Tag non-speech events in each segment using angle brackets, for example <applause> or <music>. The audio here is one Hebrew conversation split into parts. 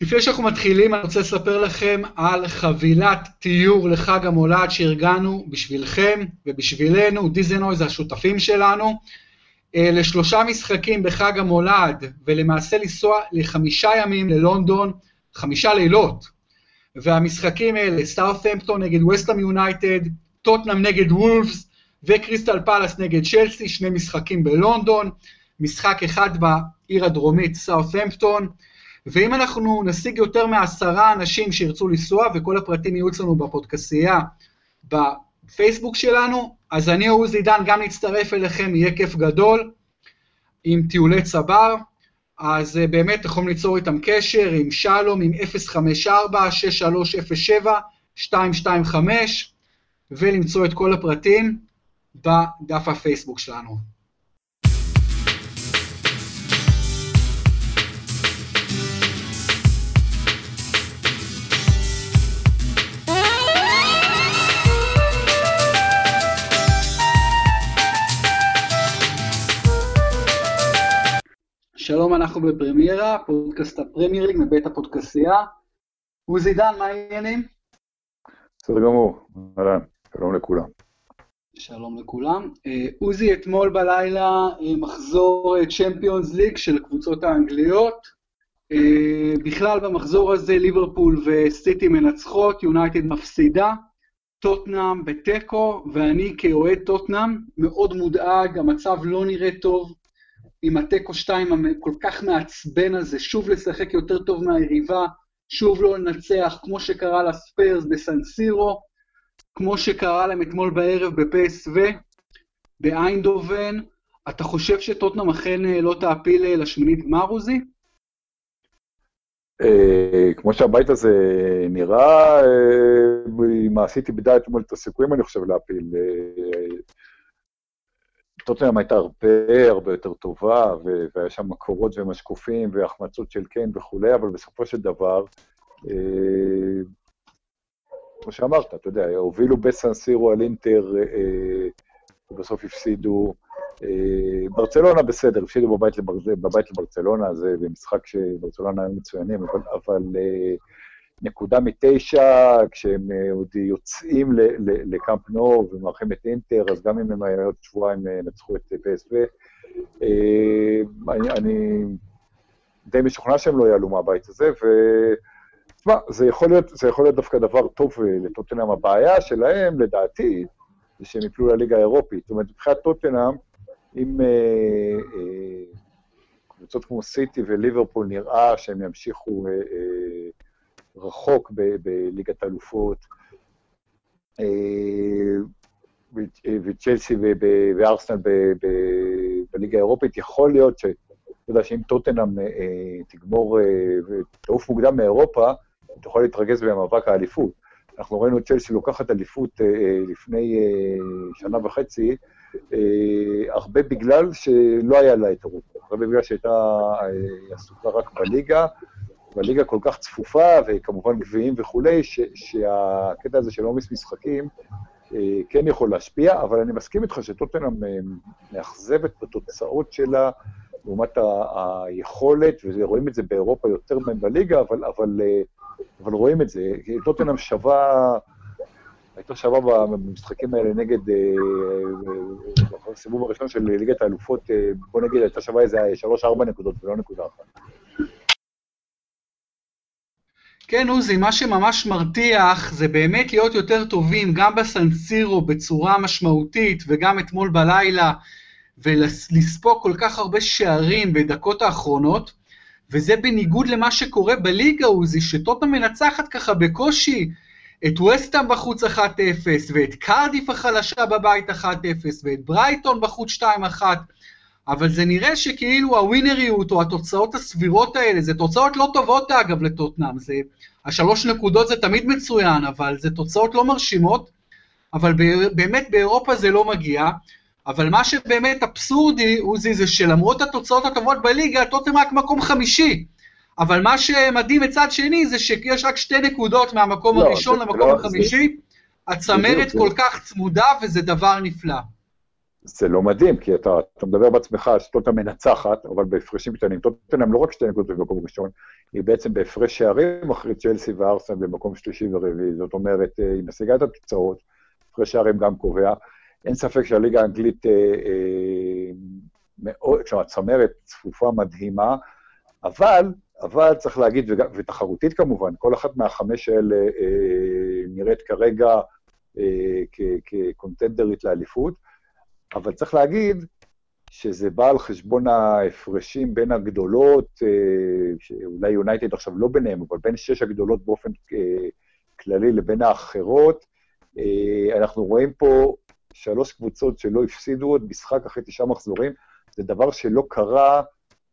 לפני שאנחנו מתחילים, אני רוצה לספר לכם על חבילת תיור לחג המולד שארגנו בשבילכם ובשבילנו, דיזנוי זה השותפים שלנו, אה, לשלושה משחקים בחג המולד, ולמעשה לנסוע לחמישה ימים ללונדון, חמישה לילות. והמשחקים האלה, סאות'המפטון נגד וסטאם יונייטד, טוטנאם נגד וולפס וקריסטל פלאס נגד צ'לסי, שני משחקים בלונדון, משחק אחד בעיר הדרומית, סאות'המפטון, ואם אנחנו נשיג יותר מעשרה אנשים שירצו לנסוע, וכל הפרטים יהיו אצלנו בפודקסייה, בפייסבוק שלנו, אז אני או עוזי דן גם נצטרף אליכם, יהיה כיף גדול, עם טיולי צבר, אז אה, באמת יכולים ליצור איתם קשר, עם שלום, עם 054-6307-225, ולמצוא את כל הפרטים בדף הפייסבוק שלנו. שלום, אנחנו בפרמיירה, פודקאסט הפרמייר ליג מבית הפודקסייה. עוזי דן, מה העניינים? בסדר גמור, אהלן, שלום לכולם. שלום לכולם. אה, עוזי, אתמול בלילה אה, מחזור צ'מפיונס אה, ליג של הקבוצות האנגליות. בכלל במחזור הזה ליברפול וסיטי מנצחות, יונייטד מפסידה, טוטנאם בתיקו, ואני כאוהד טוטנאם מאוד מודאג, המצב לא נראה טוב. עם התיקו 2 הכל כך מעצבן הזה, שוב לשחק יותר טוב מהיריבה, שוב לא לנצח, כמו שקרה לספיירס בסנסירו, כמו שקרה להם אתמול בערב בפסו, באיינדובן. אתה חושב שטוטנאם אכן אה, לא תעפיל אה, לשמינית גמר, עוזי? אה, כמו שהבית הזה נראה, אם עשיתי בדעת אתמול את הסיכויים, אני חושב להפיל. טוטנאם הייתה הרבה הרבה יותר טובה, והיה שם מקורות ומשקופים והחמצות של קיין וכולי, אבל בסופו של דבר, אה, כמו שאמרת, אתה יודע, הובילו בסנסירו על אינטר, אה, ובסוף הפסידו. אה, ברצלונה בסדר, הפסידו בבית, לבר... בבית לברצלונה, זה במשחק שברצלונה היו מצוינים, אבל, אבל נקודה מתשע, כשהם אה, עוד יוצאים לקאמפ נו ומארחים את אינטר, אז גם אם הם עוד שבועיים אה, נצחו את פסו, אה, אני, אני די משוכנע שהם לא יעלו מהבית הזה, ו... תשמע, זה יכול להיות, זה יכול להיות דווקא דבר טוב לטוטנאם. הבעיה שלהם, לדעתי, זה שהם יפלו לליגה האירופית. זאת אומרת, מבחינת טוטנאם, אם אה, אה, קבוצות כמו סיטי וליברפול נראה שהם ימשיכו אה, אה, רחוק בליגת האלופות, אה, וצ'לסי וארסנל בליגה האירופית, יכול להיות ש... אתה יודע שאם טוטנאם אה, תגמור ותעוף מוקדם מאירופה, אתה יכול להתרגז במאבק האליפות. אנחנו ראינו את צ'לסי לוקחת אליפות לפני שנה וחצי, הרבה בגלל שלא היה לה את אירופה, הרבה בגלל שהייתה עסוקה רק בליגה, והליגה כל כך צפופה, וכמובן גביעים וכולי, ש, שהקטע הזה של עומס משחקים אה, כן יכול להשפיע, אבל אני מסכים איתך שטוטנאם אה, מאכזבת בתוצאות שלה, לעומת ה- היכולת, ורואים את זה באירופה יותר מהם בליגה, אבל, אבל, אה, אבל רואים את זה. טוטנאם שווה... הייתה שווה במשחקים האלה נגד, בסיבוב הראשון של ליגת האלופות, בוא נגיד, הייתה שווה איזה 3-4 נקודות ולא נקודה אחת. כן, עוזי, מה שממש מרתיח זה באמת להיות יותר טובים גם בסנסירו בצורה משמעותית וגם אתמול בלילה, ולספוג כל כך הרבה שערים בדקות האחרונות, וזה בניגוד למה שקורה בליגה, עוזי, שטוטה מנצחת ככה בקושי את וסטאם בחוץ 1-0, ואת קרדיף החלשה בבית 1-0, ואת ברייטון בחוץ 2-1, אבל זה נראה שכאילו הווינריות או התוצאות הסבירות האלה, זה תוצאות לא טובות אגב לטוטנאם, זה, השלוש נקודות זה תמיד מצוין, אבל זה תוצאות לא מרשימות, אבל באמת באירופה זה לא מגיע, אבל מה שבאמת אבסורדי, עוזי, זה שלמרות התוצאות הטובות בליגה, טוטנאם רק מקום חמישי. אבל מה שמדהים מצד שני זה שיש רק שתי נקודות מהמקום לא, הראשון למקום לא, החמישי, זה... הצמרת זה... כל כך צמודה וזה דבר נפלא. זה לא מדהים, כי אתה, אתה מדבר בעצמך טוטנאם מנצחת, אבל בהפרשים קטנים. טוטנאם לא רק שתי נקודות במקום ראשון, היא בעצם בהפרש שערים אחרי צ'לסי וארסנל במקום שלישי ורביעי. זאת אומרת, אה, היא משיגה את התוצאות, הפרש שערים גם קובע. אין ספק שהליגה האנגלית אה, אה, מאוד, כלומר, צמרת צפופה מדהימה, אבל, אבל צריך להגיד, וג, ותחרותית כמובן, כל אחת מהחמש האלה אה, נראית כרגע אה, כקונטנדרית לאליפות. אבל צריך להגיד שזה בא על חשבון ההפרשים בין הגדולות, אה, שאולי יונייטד עכשיו לא ביניהם, אבל בין שש הגדולות באופן אה, כללי לבין האחרות. אה, אנחנו רואים פה שלוש קבוצות שלא הפסידו עוד משחק אחרי תשעה מחזורים, זה דבר שלא קרה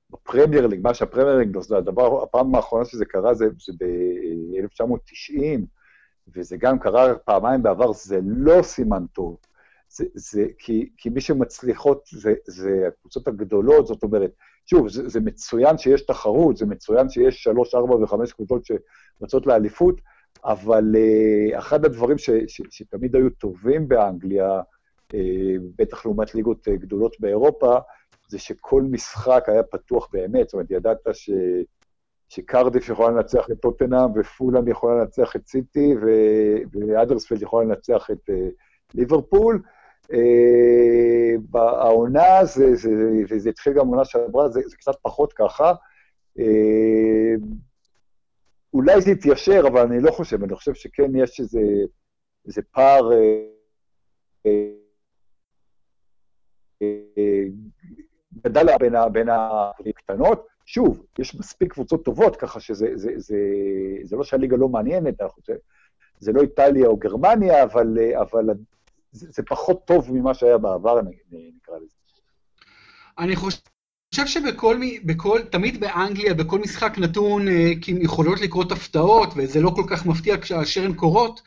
בפרמייר ליג, מה שהפרמייר ליג, זה הדבר, הפעם האחרונה שזה קרה זה, זה ב-1990, וזה גם קרה פעמיים בעבר, זה לא סימן טוב. זה, זה כי, כי מי שמצליחות זה, זה הקבוצות הגדולות, זאת אומרת, שוב, זה, זה מצוין שיש תחרות, זה מצוין שיש שלוש, ארבע וחמש קבוצות שרצות לאליפות, אבל uh, אחד הדברים ש, ש, שתמיד היו טובים באנגליה, uh, בטח לעומת ליגות uh, גדולות באירופה, זה שכל משחק היה פתוח באמת, זאת אומרת, ידעת ש... שקרדיף יכולה לנצח את טוטנאם, ופולאם יכולה לנצח את סיטי, ואדרספלד יכולה לנצח את uh, ליברפול, העונה, זה, זה, וזה התחיל גם עונה שעברה, זה, זה קצת פחות ככה. אה, אולי זה יתיישר, אבל אני לא חושב, אני חושב שכן יש איזה, איזה פער אה, אה, גדל בין, בין הקטנות. שוב, יש מספיק קבוצות טובות, ככה שזה זה, זה, זה לא שהליגה לא מעניינת, זה, זה לא איטליה או גרמניה, אבל, אבל זה, זה פחות טוב ממה שהיה בעבר, נקרא לזה. אני חושב שבכל, בכל, תמיד באנגליה, בכל משחק נתון, אה, יכולות לקרות הפתעות, וזה לא כל כך מפתיע כאשר הן קורות,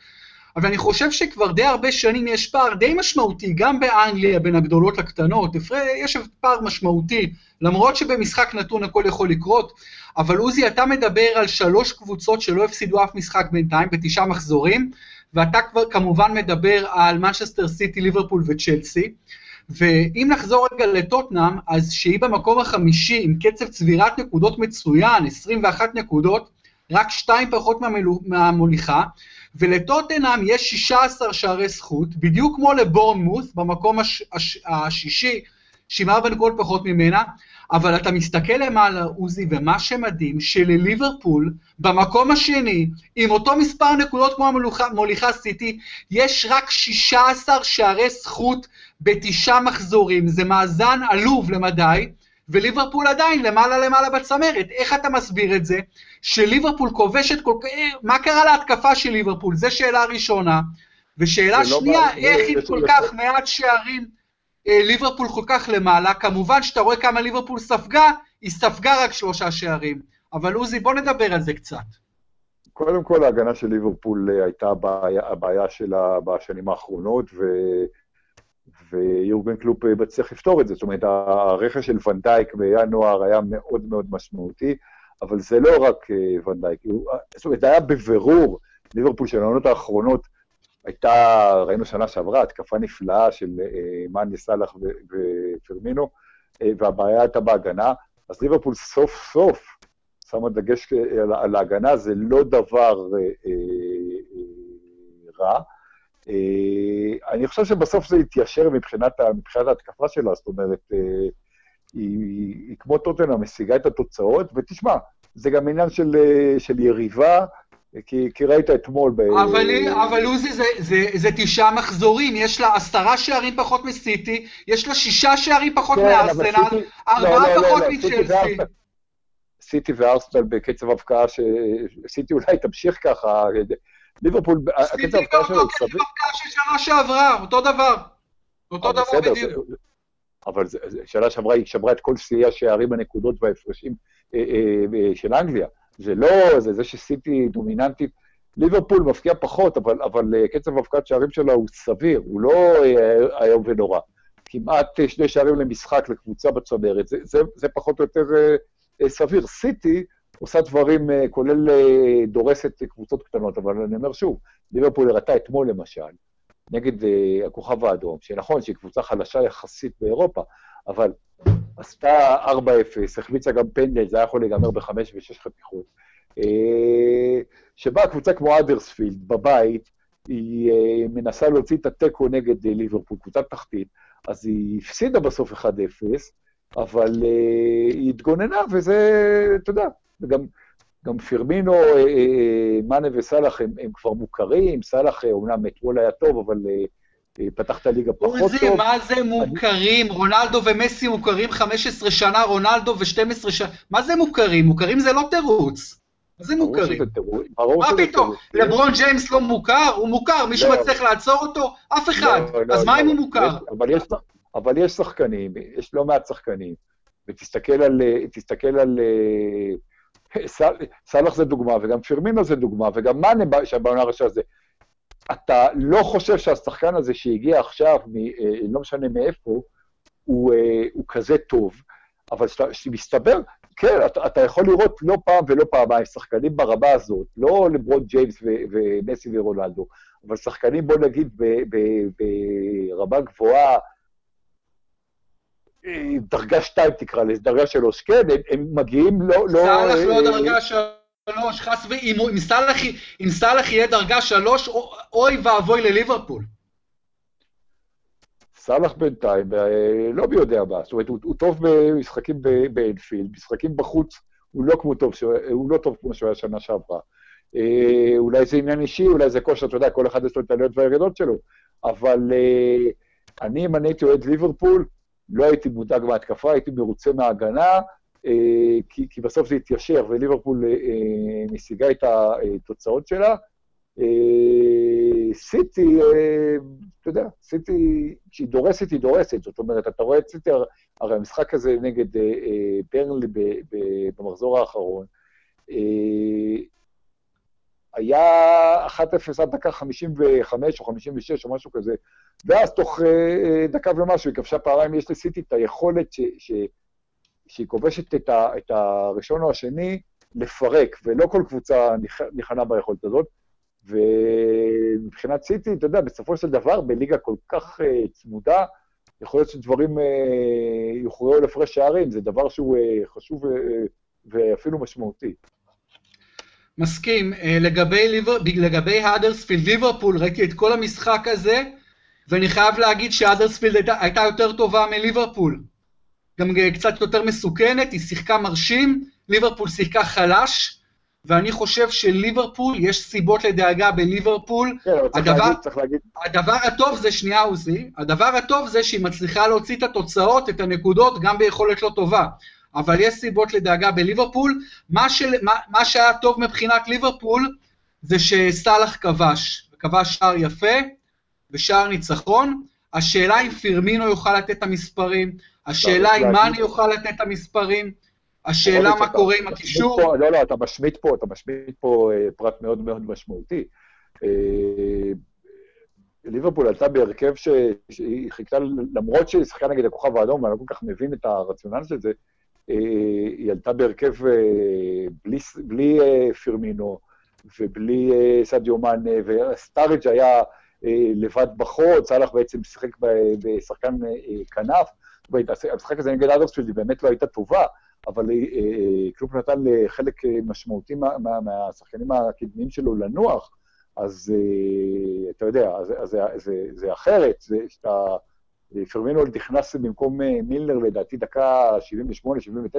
אבל אני חושב שכבר די הרבה שנים יש פער די משמעותי, גם באנגליה, בין הגדולות לקטנות, יש פער משמעותי, למרות שבמשחק נתון הכל יכול לקרות, אבל עוזי, אתה מדבר על שלוש קבוצות שלא הפסידו אף משחק בינתיים, בתשעה מחזורים, ואתה כבר כמובן מדבר על מנצ'סטר סיטי, ליברפול וצ'לסי. ואם נחזור רגע לטוטנאם, אז שהיא במקום החמישי עם קצב צבירת נקודות מצוין, 21 נקודות, רק שתיים פחות מהמוליכה, ולטוטנאם יש 16 שערי זכות, בדיוק כמו לבורנמוס, במקום הש, הש, השישי, שעם ארבע נקודות פחות ממנה, אבל אתה מסתכל למעלה, עוזי, ומה שמדהים, שלליברפול, במקום השני, עם אותו מספר נקודות כמו המוליכה סיטי, יש רק 16 שערי זכות בתשעה מחזורים. זה מאזן עלוב למדי, וליברפול עדיין למעלה למעלה בצמרת. איך אתה מסביר את זה? שליברפול כובשת כל כך... מה קרה להתקפה של ליברפול? זו שאלה ראשונה. ושאלה לא שנייה, לא איך עם כל כך מעט שערים אה, ליברפול כל כך למעלה, כמובן שאתה רואה כמה ליברפול ספגה, היא ספגה רק שלושה שערים. אבל עוזי, בוא נדבר על זה קצת. קודם כל, ההגנה של ליברפול אה, הייתה הבעיה, הבעיה שלה בשנים האחרונות, ו... ויורגן קלופ אה, מצליח לפתור את זה. זאת אומרת, הרכש של ונדייק בינואר היה מאוד מאוד משמעותי, אבל זה לא רק ונדייק. זאת אומרת, זה היה בבירור, ליברפול של העונות האחרונות הייתה, ראינו שנה שעברה, התקפה נפלאה של אה, מאני סאלח ופרמינו, אה, והבעיה הייתה בהגנה. אז ליברפול סוף סוף שמה דגש על, על ההגנה, זה לא דבר אה, אה, רע. אה, אני חושב שבסוף זה יתיישר מבחינת, מבחינת ההתקפה שלה, זאת אומרת, אה, היא, היא, היא כמו טוטנה משיגה את התוצאות, ותשמע, זה גם עניין של, של יריבה, כי, כי ראית אתמול ב... אבל, אבל עוזי, זה, זה, זה תשעה מחזורים, יש לה עשרה שערים פחות מסיטי, יש לה שישה שערים פחות כן, מארסנל, ארבעה לא, לא, פחות לא, לא, מצ'לסי. סיטי וארסנל בקצב הבקעה, שסיטי אולי תמשיך ככה, ליברפול, הקצב הבקעה שלו הוא סביר. סיטי גם אותו קצב הבקעה של שנה שעברה, אותו דבר. אותו דבר בדיוק. אבל שנה שעברה היא שברה את כל שיאי השערים, הנקודות וההפרשים אה, אה, אה, של אנגליה. זה לא, זה זה שסיטי דומיננטית. ליברפול מפקיע פחות, אבל, אבל uh, קצב הפקעת שערים שלה הוא סביר, הוא לא uh, איום ונורא. כמעט uh, שני שערים למשחק לקבוצה בצמרת, זה, זה, זה פחות או יותר סביר. סיטי עושה דברים, כולל דורסת קבוצות קטנות, אבל אני אומר שוב, ליברפול הראתה אתמול למשל, נגד הכוכב האדום, שנכון שהיא קבוצה חלשה יחסית באירופה, אבל עשתה 4-0, החמיצה גם פנדל, זה היה יכול להיגמר ב-5 ו-6 חתיכות. Uh, שבאה קבוצה כמו אדרספילד בבית, היא uh, מנסה להוציא את התיקו נגד uh, ליברפול, קבוצת תחתית, אז היא הפסידה בסוף 1-0, אבל היא התגוננה, וזה, אתה יודע, וגם גם פירמינו, אה, אה, מאנה וסאלח הם, הם כבר מוכרים, סאלח אומנם אתמול היה טוב, אבל פתח את הליגה פחות עוזי, טוב. מה זה מוכרים? רונלדו ומסי מוכרים 15 שנה, רונלדו ו-12 שנה, מה זה מוכרים? מוכרים זה לא תירוץ. מה זה מוכרים? מה פתאום? לברון ג'יימס לא מוכר? הוא מוכר, מישהו לא. מצליח לעצור אותו? אף אחד. לא, לא, אז מה אם הוא מוכר? אבל יש שחקנים, יש לא מעט שחקנים, ותסתכל על, תסתכל על סאלח זה דוגמה, וגם פירמינו זה דוגמה, וגם מאנה בעונה הראשונה זה. אתה לא חושב שהשחקן הזה שהגיע עכשיו, מ, אה, לא משנה מאיפה, הוא, אה, הוא כזה טוב, אבל כשמסתבר, כן, אתה, אתה יכול לראות לא פעם ולא פעמיים שחקנים ברמה הזאת, לא לברון ג'יימס ו, ומסי ורונלדו, אבל שחקנים, בוא נגיד, ברמה גבוהה, דרגה שתיים תקרא לזה, דרגה שלוש, כן, הם, הם מגיעים לא... לא סאלח לא, לא דרגה שלוש, חס ו... אם סאלח יהיה דרגה שלוש, אוי ואבוי לליברפול. סאלח בינתיים, אה, לא מי יודע מה, זאת אומרת, הוא, הוא טוב במשחקים באנפילד, משחקים בחוץ הוא לא כמו טוב, הוא לא טוב כמו שהוא היה שנה שעברה. אה, אולי זה עניין אישי, אולי זה כושר, אתה יודע, כל אחד יש לו את העליות והירידות שלו, אבל אה, אני, אם אני הייתי אוהד ליברפול, לא הייתי מודאג מההתקפה, הייתי מרוצה מההגנה, כי, כי בסוף זה התיישר, וליברפול אה, משיגה את התוצאות שלה. אה, סיטי, אתה יודע, סיטי, כשהיא דורסת, היא דורסת. זאת אומרת, אתה רואה את סיטי, הרי המשחק הזה נגד ברנלי במחזור האחרון, היה 1-0 עד דקה 55 או 56 או משהו כזה, ואז תוך דקה ומשהו היא כבשה פעמיים, יש לסיטי את היכולת ש, ש, שהיא כובשת את, ה, את הראשון או השני לפרק, ולא כל קבוצה ניחנה ביכולת הזאת. ומבחינת סיטי, אתה יודע, בסופו של דבר, בליגה כל כך uh, צמודה, יכול להיות שדברים uh, יוכרעו לפרש שערים, זה דבר שהוא uh, חשוב uh, ואפילו משמעותי. מסכים. אה, לגבי, ליבר, לגבי האדרספילד ליברפול, ראיתי את כל המשחק הזה, ואני חייב להגיד שהאדרספילד הייתה, הייתה יותר טובה מליברפול. גם קצת יותר מסוכנת, היא שיחקה מרשים, ליברפול שיחקה חלש, ואני חושב שליברפול, יש סיבות לדאגה בליברפול. כן, אבל צריך הדבר, להגיד, צריך להגיד. הדבר הטוב זה, שנייה עוזי, הדבר הטוב זה שהיא מצליחה להוציא את התוצאות, את הנקודות, גם ביכולת לא טובה. אבל יש סיבות לדאגה בליברפול. מה, של, מה, מה שהיה טוב מבחינת ליברפול זה שסאלח כבש, כבש שער יפה ושער ניצחון. השאלה אם פירמינו יוכל לתת את המספרים, השאלה אם מאני יוכל לתת את המספרים, השאלה מה קורה עם הקישור. לא, לא, אתה משמיט פה, אתה משמיט פה אה, פרט מאוד מאוד משמעותי. אה, ליברפול עלתה בהרכב שהיא חיכתה, למרות שהיא שיחקה נגד הכוכב האדום, ואני לא כל כך מבין את הרציונל של זה, אה, היא עלתה בהרכב בלי, בלי פירמינו ובלי סדיו מאנה, וסטאריג' היה לבד בחוד, סאלח בעצם שיחק בשחקן כנף, המשחק הזה נגד אדרספילד היא באמת לא הייתה טובה, אבל קלופ נתן לחלק משמעותי מה, מה, מהשחקנים הקדמיים שלו לנוח, אז אתה יודע, אז, אז, זה, אחרת, זה שאתה... פרמינו נכנס במקום אה, מילנר לדעתי דקה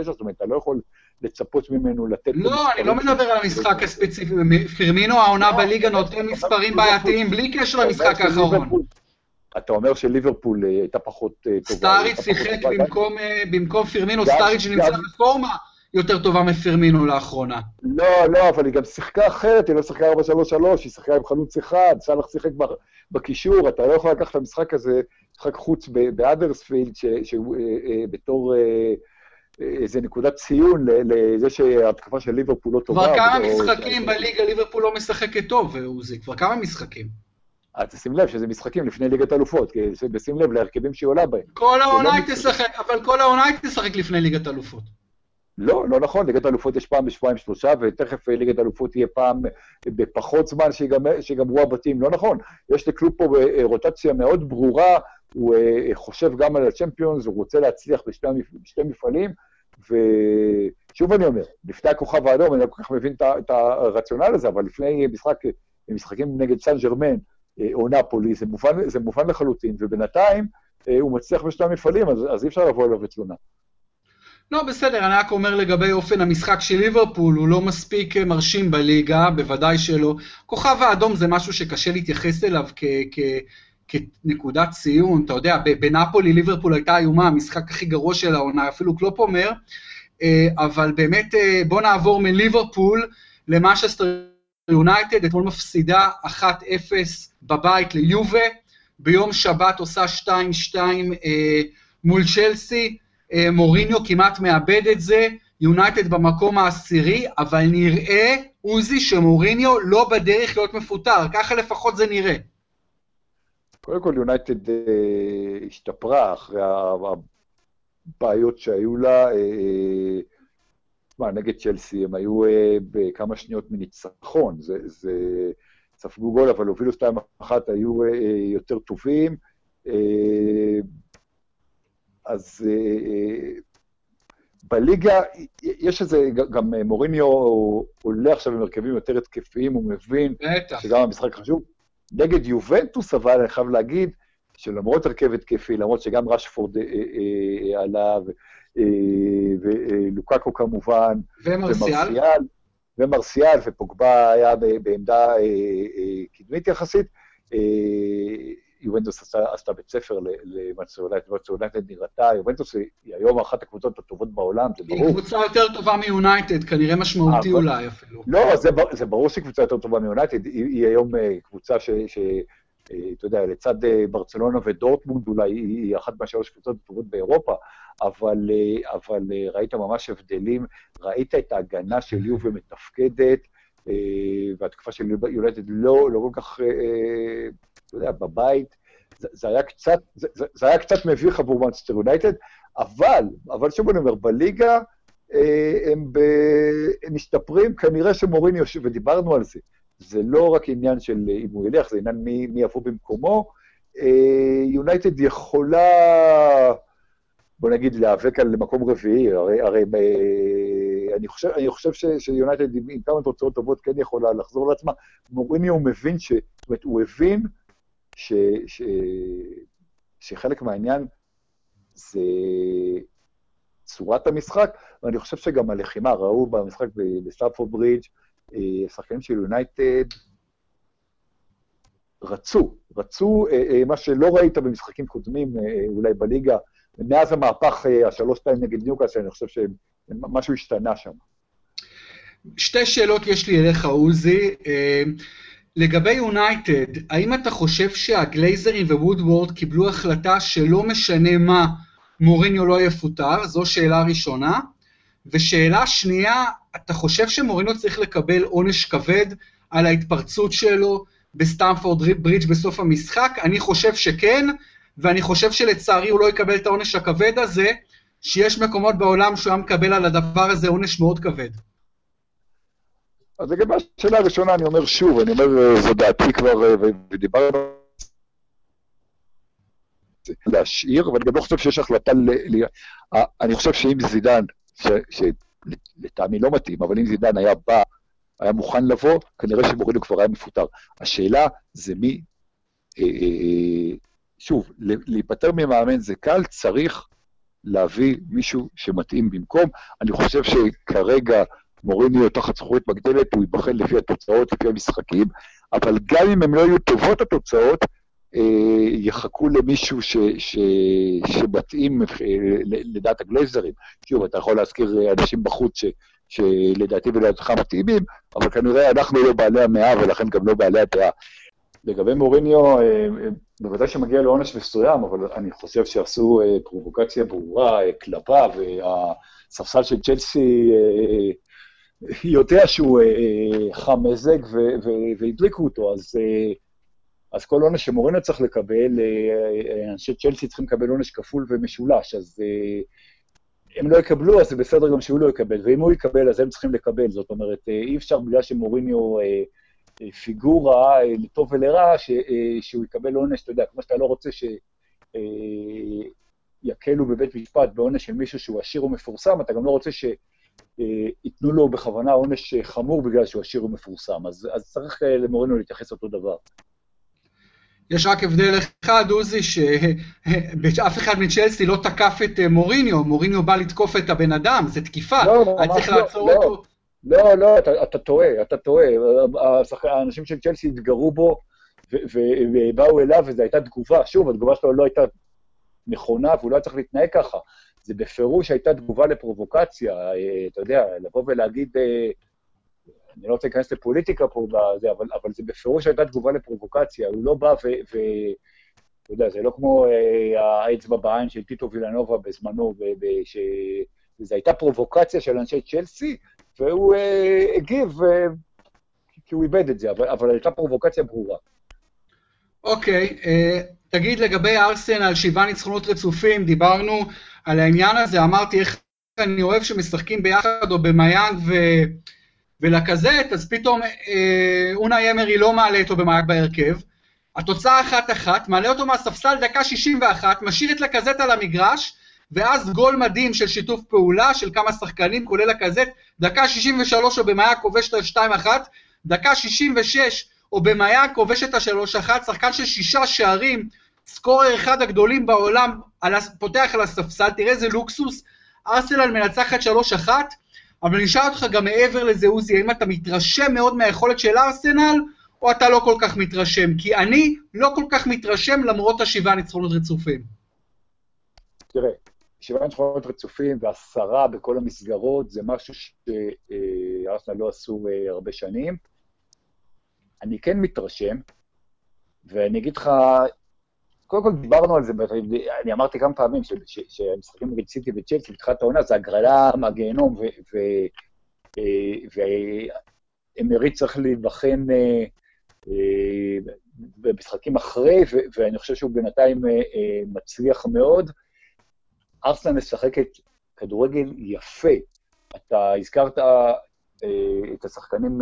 78-79, זאת אומרת, אתה לא יכול לצפות ממנו לתת... לא, אני לא מדבר על המשחק הספציפי, פרמינו העונה לא, בליגה נותן מספרים בעייתיים בלי קשר למשחק האחרון. אתה אומר שליברפול אה, הייתה פחות אה, טובה. סטאריץ' שיחק במקום פרמינו, סטאריץ' נמצא בפורמה. יותר טובה מפרמינו לאחרונה. לא, לא, אבל היא גם שיחקה אחרת, היא לא שיחקה 4-3-3, היא שיחקה עם חלוץ אחד, סאלח שיחק בקישור, אתה לא יכול לקחת את המשחק הזה, משחק חוץ באדרספילד, שהוא אה, אה, בתור אה, איזה נקודת ציון לזה שההתקפה של ליברפול לא טובה. כבר כמה משחקים בליגה ליברפול לא משחקת טוב, עוזי, כבר כמה משחקים. אז תשים לב שזה משחקים לפני ליגת אלופות, בשים לב להרכבים שהיא עולה בהם. כל העונה לא היא תשחק, אבל כל העונה היא תשחק לפני ליגת אלופות. לא, לא נכון, ליגת האלופות יש פעם בשבועיים שלושה, ותכף ליגת האלופות תהיה פעם בפחות זמן שיגמרו הבתים, לא נכון. יש לקלוב פה רוטציה מאוד ברורה, הוא חושב גם על הצ'מפיונס, הוא רוצה להצליח בשתי, בשתי מפעלים, ושוב אני אומר, לפני הכוכב האדום, אני לא כל כך מבין את הרציונל הזה, אבל לפני משחק, משחקים נגד סן ג'רמן או נפולי, זה מובן, זה מובן לחלוטין, ובינתיים הוא מצליח בשתי המפעלים, אז, אז אי אפשר לבוא אליו בתלונה. לא, בסדר, אני רק אומר לגבי אופן המשחק של ליברפול, הוא לא מספיק מרשים בליגה, בוודאי שלא. כוכב האדום זה משהו שקשה להתייחס אליו כ... כ- כנקודת ציון, אתה יודע, בנפולי ליברפול הייתה איומה, המשחק הכי גרוע של העונה, אפילו קלופ אומר, אה, אבל באמת אה, בוא נעבור מליברפול למנצ'סטר יונייטד, אתמול מפסידה 1-0 בבית ליובה, ביום שבת עושה 2-2 אה, מול צ'לסי, מוריניו כמעט מאבד את זה, יונייטד במקום העשירי, אבל נראה, עוזי, שמוריניו לא בדרך להיות מפוטר, ככה לפחות זה נראה. קודם כל, יונייטד אה, השתפרה אחרי הבעיות שהיו לה. תשמע, אה, נגד צ'לסי הם היו אה, בכמה שניות מניצחון. זה, זה ספגו גול, אבל הובילו שתיים אחת, היו אה, יותר טובים. אה, אז אה, בליגה, יש איזה, גם מוריניו עולה עכשיו עם הרכבים יותר התקפיים, הוא מבין שגם המשחק חשוב. נגד יובנטוס, אבל אני חייב להגיד שלמרות הרכב התקפי, למרות שגם רשפורד אה, אה, אה, עלה, ולוקקו כמובן, ומרסיאל, ומרסיאל, ופוגבה היה בעמדה קדמית יחסית, יובנטוס עשתה, עשתה בית ספר למנצ'סטר יונייטד, נראתה, יובנטוס היא היום אחת הקבוצות הטובות בעולם, זה ברור. היא קבוצה יותר טובה מיונייטד, כנראה משמעותי אבל... אולי אפילו. לא, זה, זה ברור שהיא קבוצה יותר טובה מיונייטד, היא, היא היום אה, קבוצה ש... ש אה, אתה יודע, לצד אה, ברצלונה ודורטמונד אולי היא אחת מהשלוש קבוצות הטובות באירופה, אבל, אבל ראית ממש הבדלים, ראית את ההגנה של יובה מתפקדת, והתקופה של יונייטד לא, לא כל כך, אתה יודע, בבית, זה, זה, היה קצת, זה, זה היה קצת מביך עבור מנצ'סטר יונייטד, אבל, אבל שוב אני אומר, בליגה אה, הם, ב, הם משתפרים, כנראה שמוריני יושב, ודיברנו על זה, זה לא רק עניין של אם הוא ילך, זה עניין מי, מי יבוא במקומו. אה, יונייטד יכולה, בוא נגיד, להיאבק על מקום רביעי, הרי, הרי אה, אני חושב, אני חושב ש, שיונייטד עם, כמה תוצאות טובות כן יכולה לחזור לעצמה. מוריניו מבין ש... זאת אומרת, הוא הבין ש, ש, שחלק מהעניין זה צורת המשחק, ואני חושב שגם הלחימה, ראו במשחק בסטמפורד ברידג', אה, שחקנים של יונייטד רצו, רצו אה, מה שלא ראית במשחקים קודמים, אולי בליגה, מאז המהפך השלוש-שתיים נגד ניוקאסל, אני חושב שמשהו השתנה שם. שתי שאלות יש לי אליך, עוזי. לגבי יונייטד, האם אתה חושב שהגלייזרים ווודוורד קיבלו החלטה שלא משנה מה, מוריניו לא יפוטר? זו שאלה ראשונה. ושאלה שנייה, אתה חושב שמוריניו צריך לקבל עונש כבד על ההתפרצות שלו בסטמפורד ברידג' בסוף המשחק? אני חושב שכן, ואני חושב שלצערי הוא לא יקבל את העונש הכבד הזה, שיש מקומות בעולם שהוא היה מקבל על הדבר הזה עונש מאוד כבד. אז לגבי השאלה הראשונה, אני אומר שוב, אני אומר, אה, זו דעתי כבר, אה, ודיברנו להשאיר, ואני גם לא חושב שיש החלטה ל... ל... אני חושב שאם זידן, שלטעמי לא מתאים, אבל אם זידן היה בא, היה מוכן לבוא, כנראה שמורינו כבר היה מפוטר. השאלה זה מי... אה, שוב, להיפטר ממאמן זה קל, צריך להביא מישהו שמתאים במקום. אני חושב שכרגע מוריניו תחת זכורית מגדלת, הוא ייבחן לפי התוצאות, לפי המשחקים, אבל גם אם הן לא יהיו טובות התוצאות, אה, יחכו למישהו ש, ש, שמתאים אה, לדעת הגלייזרים. שוב, אתה יכול להזכיר אנשים בחוץ ש, שלדעתי ולדעתך מתאימים, אבל כנראה אנחנו לא בעלי המאה ולכן גם לא בעלי הדעה. לגבי מוריניו, אה, בוודאי שמגיע לעונש מסוים, אבל אני חושב שעשו פרובוקציה ברורה כלפיו, והספסל של צ'לסי יודע שהוא אה, אה, חם מזג והדליקו אותו, אז, אה, אז כל עונש שמורינו צריך לקבל, אנשי צ'לסי צריכים לקבל עונש כפול ומשולש, אז הם לא יקבלו, אז זה בסדר גם שהוא לא יקבל, ואם הוא יקבל, אז הם צריכים לקבל. זאת אומרת, אי אפשר בגלל שמוריניו פיגורה, לטוב ולרע, ש, שהוא יקבל עונש, אתה יודע, כמו שאתה לא רוצה ש... יקלו בבית משפט בעונש של מישהו שהוא עשיר ומפורסם, אתה גם לא רוצה שייתנו לו בכוונה עונש חמור בגלל שהוא עשיר ומפורסם. אז, אז צריך למורינו להתייחס אותו דבר. יש רק הבדל אחד, עוזי, שאף אחד מצ'לסי לא תקף את אה, מוריניו, מוריניו בא לתקוף את הבן אדם, זה תקיפה, לא, לא, היה צריך לעצור לא, אותו. לא, לא, אתה, אתה טועה, אתה טועה. האנשים של צ'לסי התגרו בו ובאו אליו, וזו הייתה תגובה. שוב, התגובה שלו לא הייתה נכונה, והוא לא היה צריך להתנהג ככה. זה בפירוש הייתה תגובה לפרובוקציה, אתה יודע, לבוא ולהגיד, אה, אני לא רוצה להיכנס לפוליטיקה פה, בזה, אבל, אבל זה בפירוש הייתה תגובה לפרובוקציה, הוא לא בא ו... ו אתה יודע, זה לא כמו אה, האצבע בעין של טיטו וילנובה בזמנו, שזו הייתה פרובוקציה של אנשי צ'לסי, והוא אה, הגיב, אה, כי הוא איבד את זה, אבל, אבל הייתה פרובוקציה ברורה. אוקיי, okay, אה, תגיד לגבי ארסנל, שבעה ניצחונות רצופים, דיברנו על העניין הזה, אמרתי איך אני אוהב שמשחקים ביחד, או במיאנג ו... ולקזט, אז פתאום אה, אונה ימרי לא מעלה אותו במאג בהרכב. התוצאה אחת-אחת, מעלה אותו מהספסל דקה 61, משאיר את לקזט על המגרש, ואז גול מדהים של שיתוף פעולה של כמה שחקנים, כולל הקזט, דקה 63 במאיה כובש את ה-2-1, דקה 66 או במאיה כובש את ה-3-1, שחקן של שישה שערים, סקורר אחד הגדולים בעולם, פותח על הספסל, תראה איזה לוקסוס, ארסנל מנצחת 3-1, אבל אני אשאל אותך גם מעבר לזה, עוזי, האם אתה מתרשם מאוד מהיכולת של ארסנל, או אתה לא כל כך מתרשם? כי אני לא כל כך מתרשם למרות השבעה ניצחונות רצופים. תראה, שבעה ניצחונות רצופים ועשרה בכל המסגרות, זה משהו שארסנל לא עשו אה, הרבה שנים. אני כן מתרשם, ואני אגיד לך, קודם כל דיברנו על זה, אני אמרתי כמה פעמים שהמשחקים נגד סיטי וצ'לסי בתחילת העונה זה הגרלה מהגיהנום, ואמרי צריך להיבחן אה, אה, במשחקים אחרי, ואני חושב שהוא בינתיים אה, מצליח מאוד. ארסנל משחקת כדורגל יפה. אתה הזכרת את השחקנים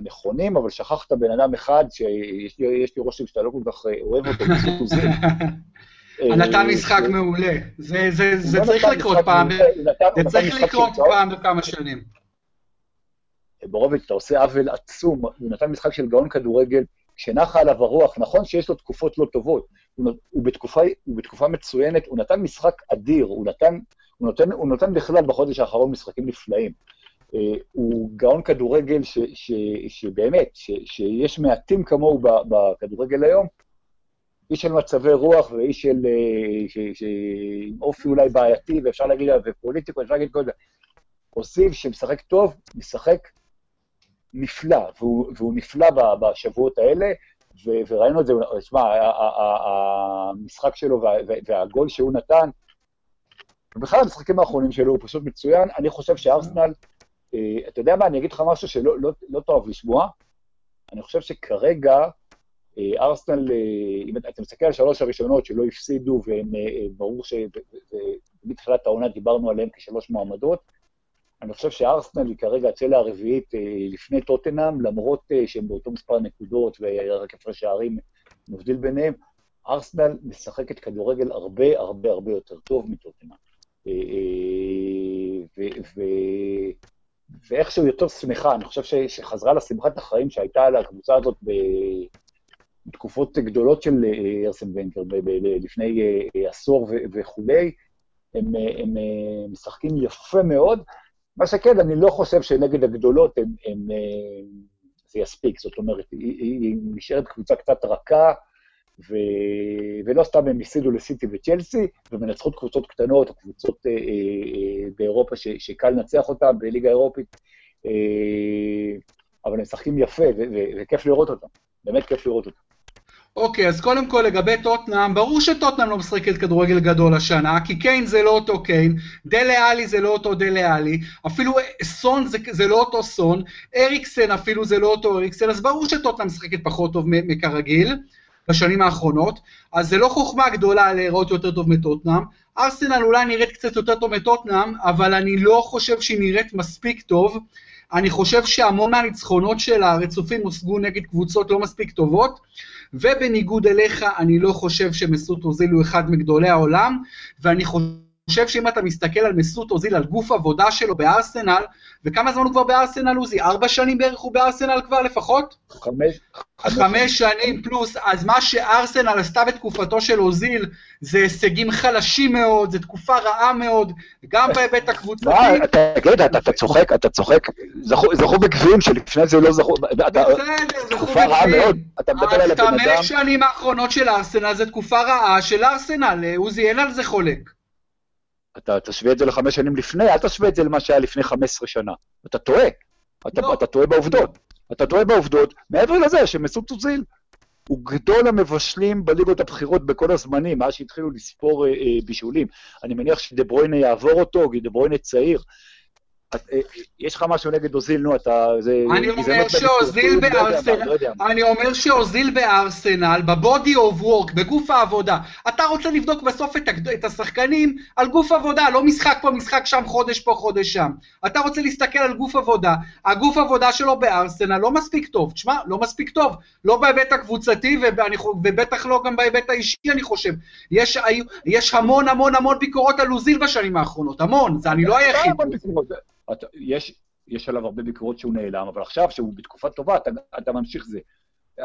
הנכונים, אבל שכחת בן אדם אחד שיש לי, לי רושם שאתה לא כל כך אה, אוהב אותו, <laughs> זה. נתן אה, משחק מעולה. זה, זה, זה לא צריך לקרות פעם, זה צריך לקרות פעם בכמה שנים. ברוביץ', אתה עושה עוול עצום, הוא נתן משחק של גאון כדורגל, כשנחה עליו הרוח, נכון שיש לו תקופות לא טובות, הוא, הוא, בתקופה, הוא בתקופה מצוינת, הוא נתן משחק אדיר, הוא נתן, הוא נותן, הוא נותן בכלל בחודש האחרון משחקים נפלאים. אה, הוא גאון כדורגל ש, ש, שבאמת, ש, שיש מעטים כמוהו בכדורגל היום, איש של מצבי רוח ואיש של... אה, עם אופי אולי בעייתי, ואפשר להגיד, ופוליטיקו, אפשר להגיד כל זה. אוסיף שמשחק טוב, משחק נפלא, והוא, והוא נפלא בשבועות האלה, ו, וראינו את זה, תשמע, המשחק שלו וה, והגול שהוא נתן, ובכלל המשחקים האחרונים שלו הוא פשוט מצוין. אני חושב שארסנל אה, אתה יודע מה, אני אגיד לך משהו שלא לא, לא טוב לשמוע. אני חושב שכרגע אה, ארסנל, אה, אם אתה מסתכל על שלוש הראשונות שלא הפסידו, וברור שמתחילת העונה דיברנו עליהן כשלוש מועמדות, אני חושב שארסנל היא כרגע הצלע הרביעית לפני טוטנאם, למרות שהם באותו מספר נקודות ורק הפרש שערים מבדיל ביניהם, ארסנל משחקת כדורגל הרבה הרבה הרבה יותר טוב מטוטנאם. ואיכשהו יותר שמחה, אני חושב ש, שחזרה לשמחת החיים שהייתה על הקבוצה הזאת בתקופות גדולות של אה, ארסן ונקר, לפני אה, עשור וכולי, הם, אה, משחקים יפה מאוד. מה שכן, אני לא חושב שנגד הגדולות הם, הם, זה יספיק, זאת אומרת, היא, היא נשארת קבוצה קצת רכה, ו... ולא סתם הם הפסידו לסיטי וצ'לסי, ומנצחות קבוצות קטנות קבוצות אה, אה, באירופה ש... שקל לנצח אותן בליגה האירופית, אה, אבל הם משחקים יפה, ו... ו... וכיף לראות אותם, באמת כיף לראות אותם. אוקיי, אז קודם כל לגבי טוטנאם, ברור שטוטנאם לא משחקת כדורגל גדול השנה, כי קיין זה לא אותו קיין, דלה עלי זה לא אותו דלה עלי, אפילו סון זה, זה לא אותו סון, אריקסן אפילו זה לא אותו אריקסן, אז ברור שטוטנאם משחקת פחות טוב מכרגיל. בשנים האחרונות, אז זה לא חוכמה גדולה להיראות יותר טוב מטוטנאם. ארסנל אולי נראית קצת יותר טוב מטוטנאם, אבל אני לא חושב שהיא נראית מספיק טוב. אני חושב שהמון מהניצחונות שלה הרצופים הושגו נגד קבוצות לא מספיק טובות, ובניגוד אליך, אני לא חושב שמסות אוזיל הוא אחד מגדולי העולם, ואני חושב שאם אתה מסתכל על מסות אוזיל, על גוף עבודה שלו בארסנל, וכמה זמן הוא כבר בארסנל, עוזי? ארבע שנים בערך הוא בארסנל כבר לפחות? חמש. חמש שנים פלוס, אז מה שארסנל עשתה בתקופתו של אוזיל, זה הישגים חלשים מאוד, זו תקופה רעה מאוד, גם בהיבט הקבוצתי. מה, תגיד, אתה צוחק, אתה צוחק, זכו בגביעים שלפני זה לא זכו, בסדר, זכו תקופה רעה מאוד, אתה מדבר על הבן אדם. החמש שנים האחרונות של ארסנל זה תקופה רעה של ארסנל, עוזי, אין על זה חולק. אתה תשווה את זה לחמש שנים לפני, אל תשווה את זה למה שהיה לפני 15 שנה. אתה טועה. אתה, לא. אתה טועה בעובדות. אתה טועה בעובדות, מעבר לזה שמסות אוזיל הוא גדול המבשלים בליגות הבכירות בכל הזמנים, מאז שהתחילו לספור אה, אה, בישולים. אני מניח שדברוינה יעבור אותו, כי דברוינה צעיר. אה, יש לך משהו נגד אוזיל, נו, אתה... אני אומר שאוזיל בארסנל, אני אומר שאוזיל בארסנל, בבודי אוף וורק, בגוף העבודה, אתה רוצה לבדוק בסוף את השחקנים על גוף עבודה, לא משחק פה, משחק שם, חודש פה, חודש שם. אתה רוצה להסתכל על גוף עבודה, הגוף עבודה שלו בארסנל לא מספיק טוב, תשמע, לא מספיק טוב, לא בהיבט הקבוצתי ובטח לא גם בהיבט האישי, אני חושב. יש המון המון המון ביקורות על אוזיל בשנים האחרונות, המון, זה אני לא היחיד. אתה, יש, יש עליו הרבה ביקורות שהוא נעלם, אבל עכשיו, שהוא בתקופה טובה, אתה, אתה ממשיך זה.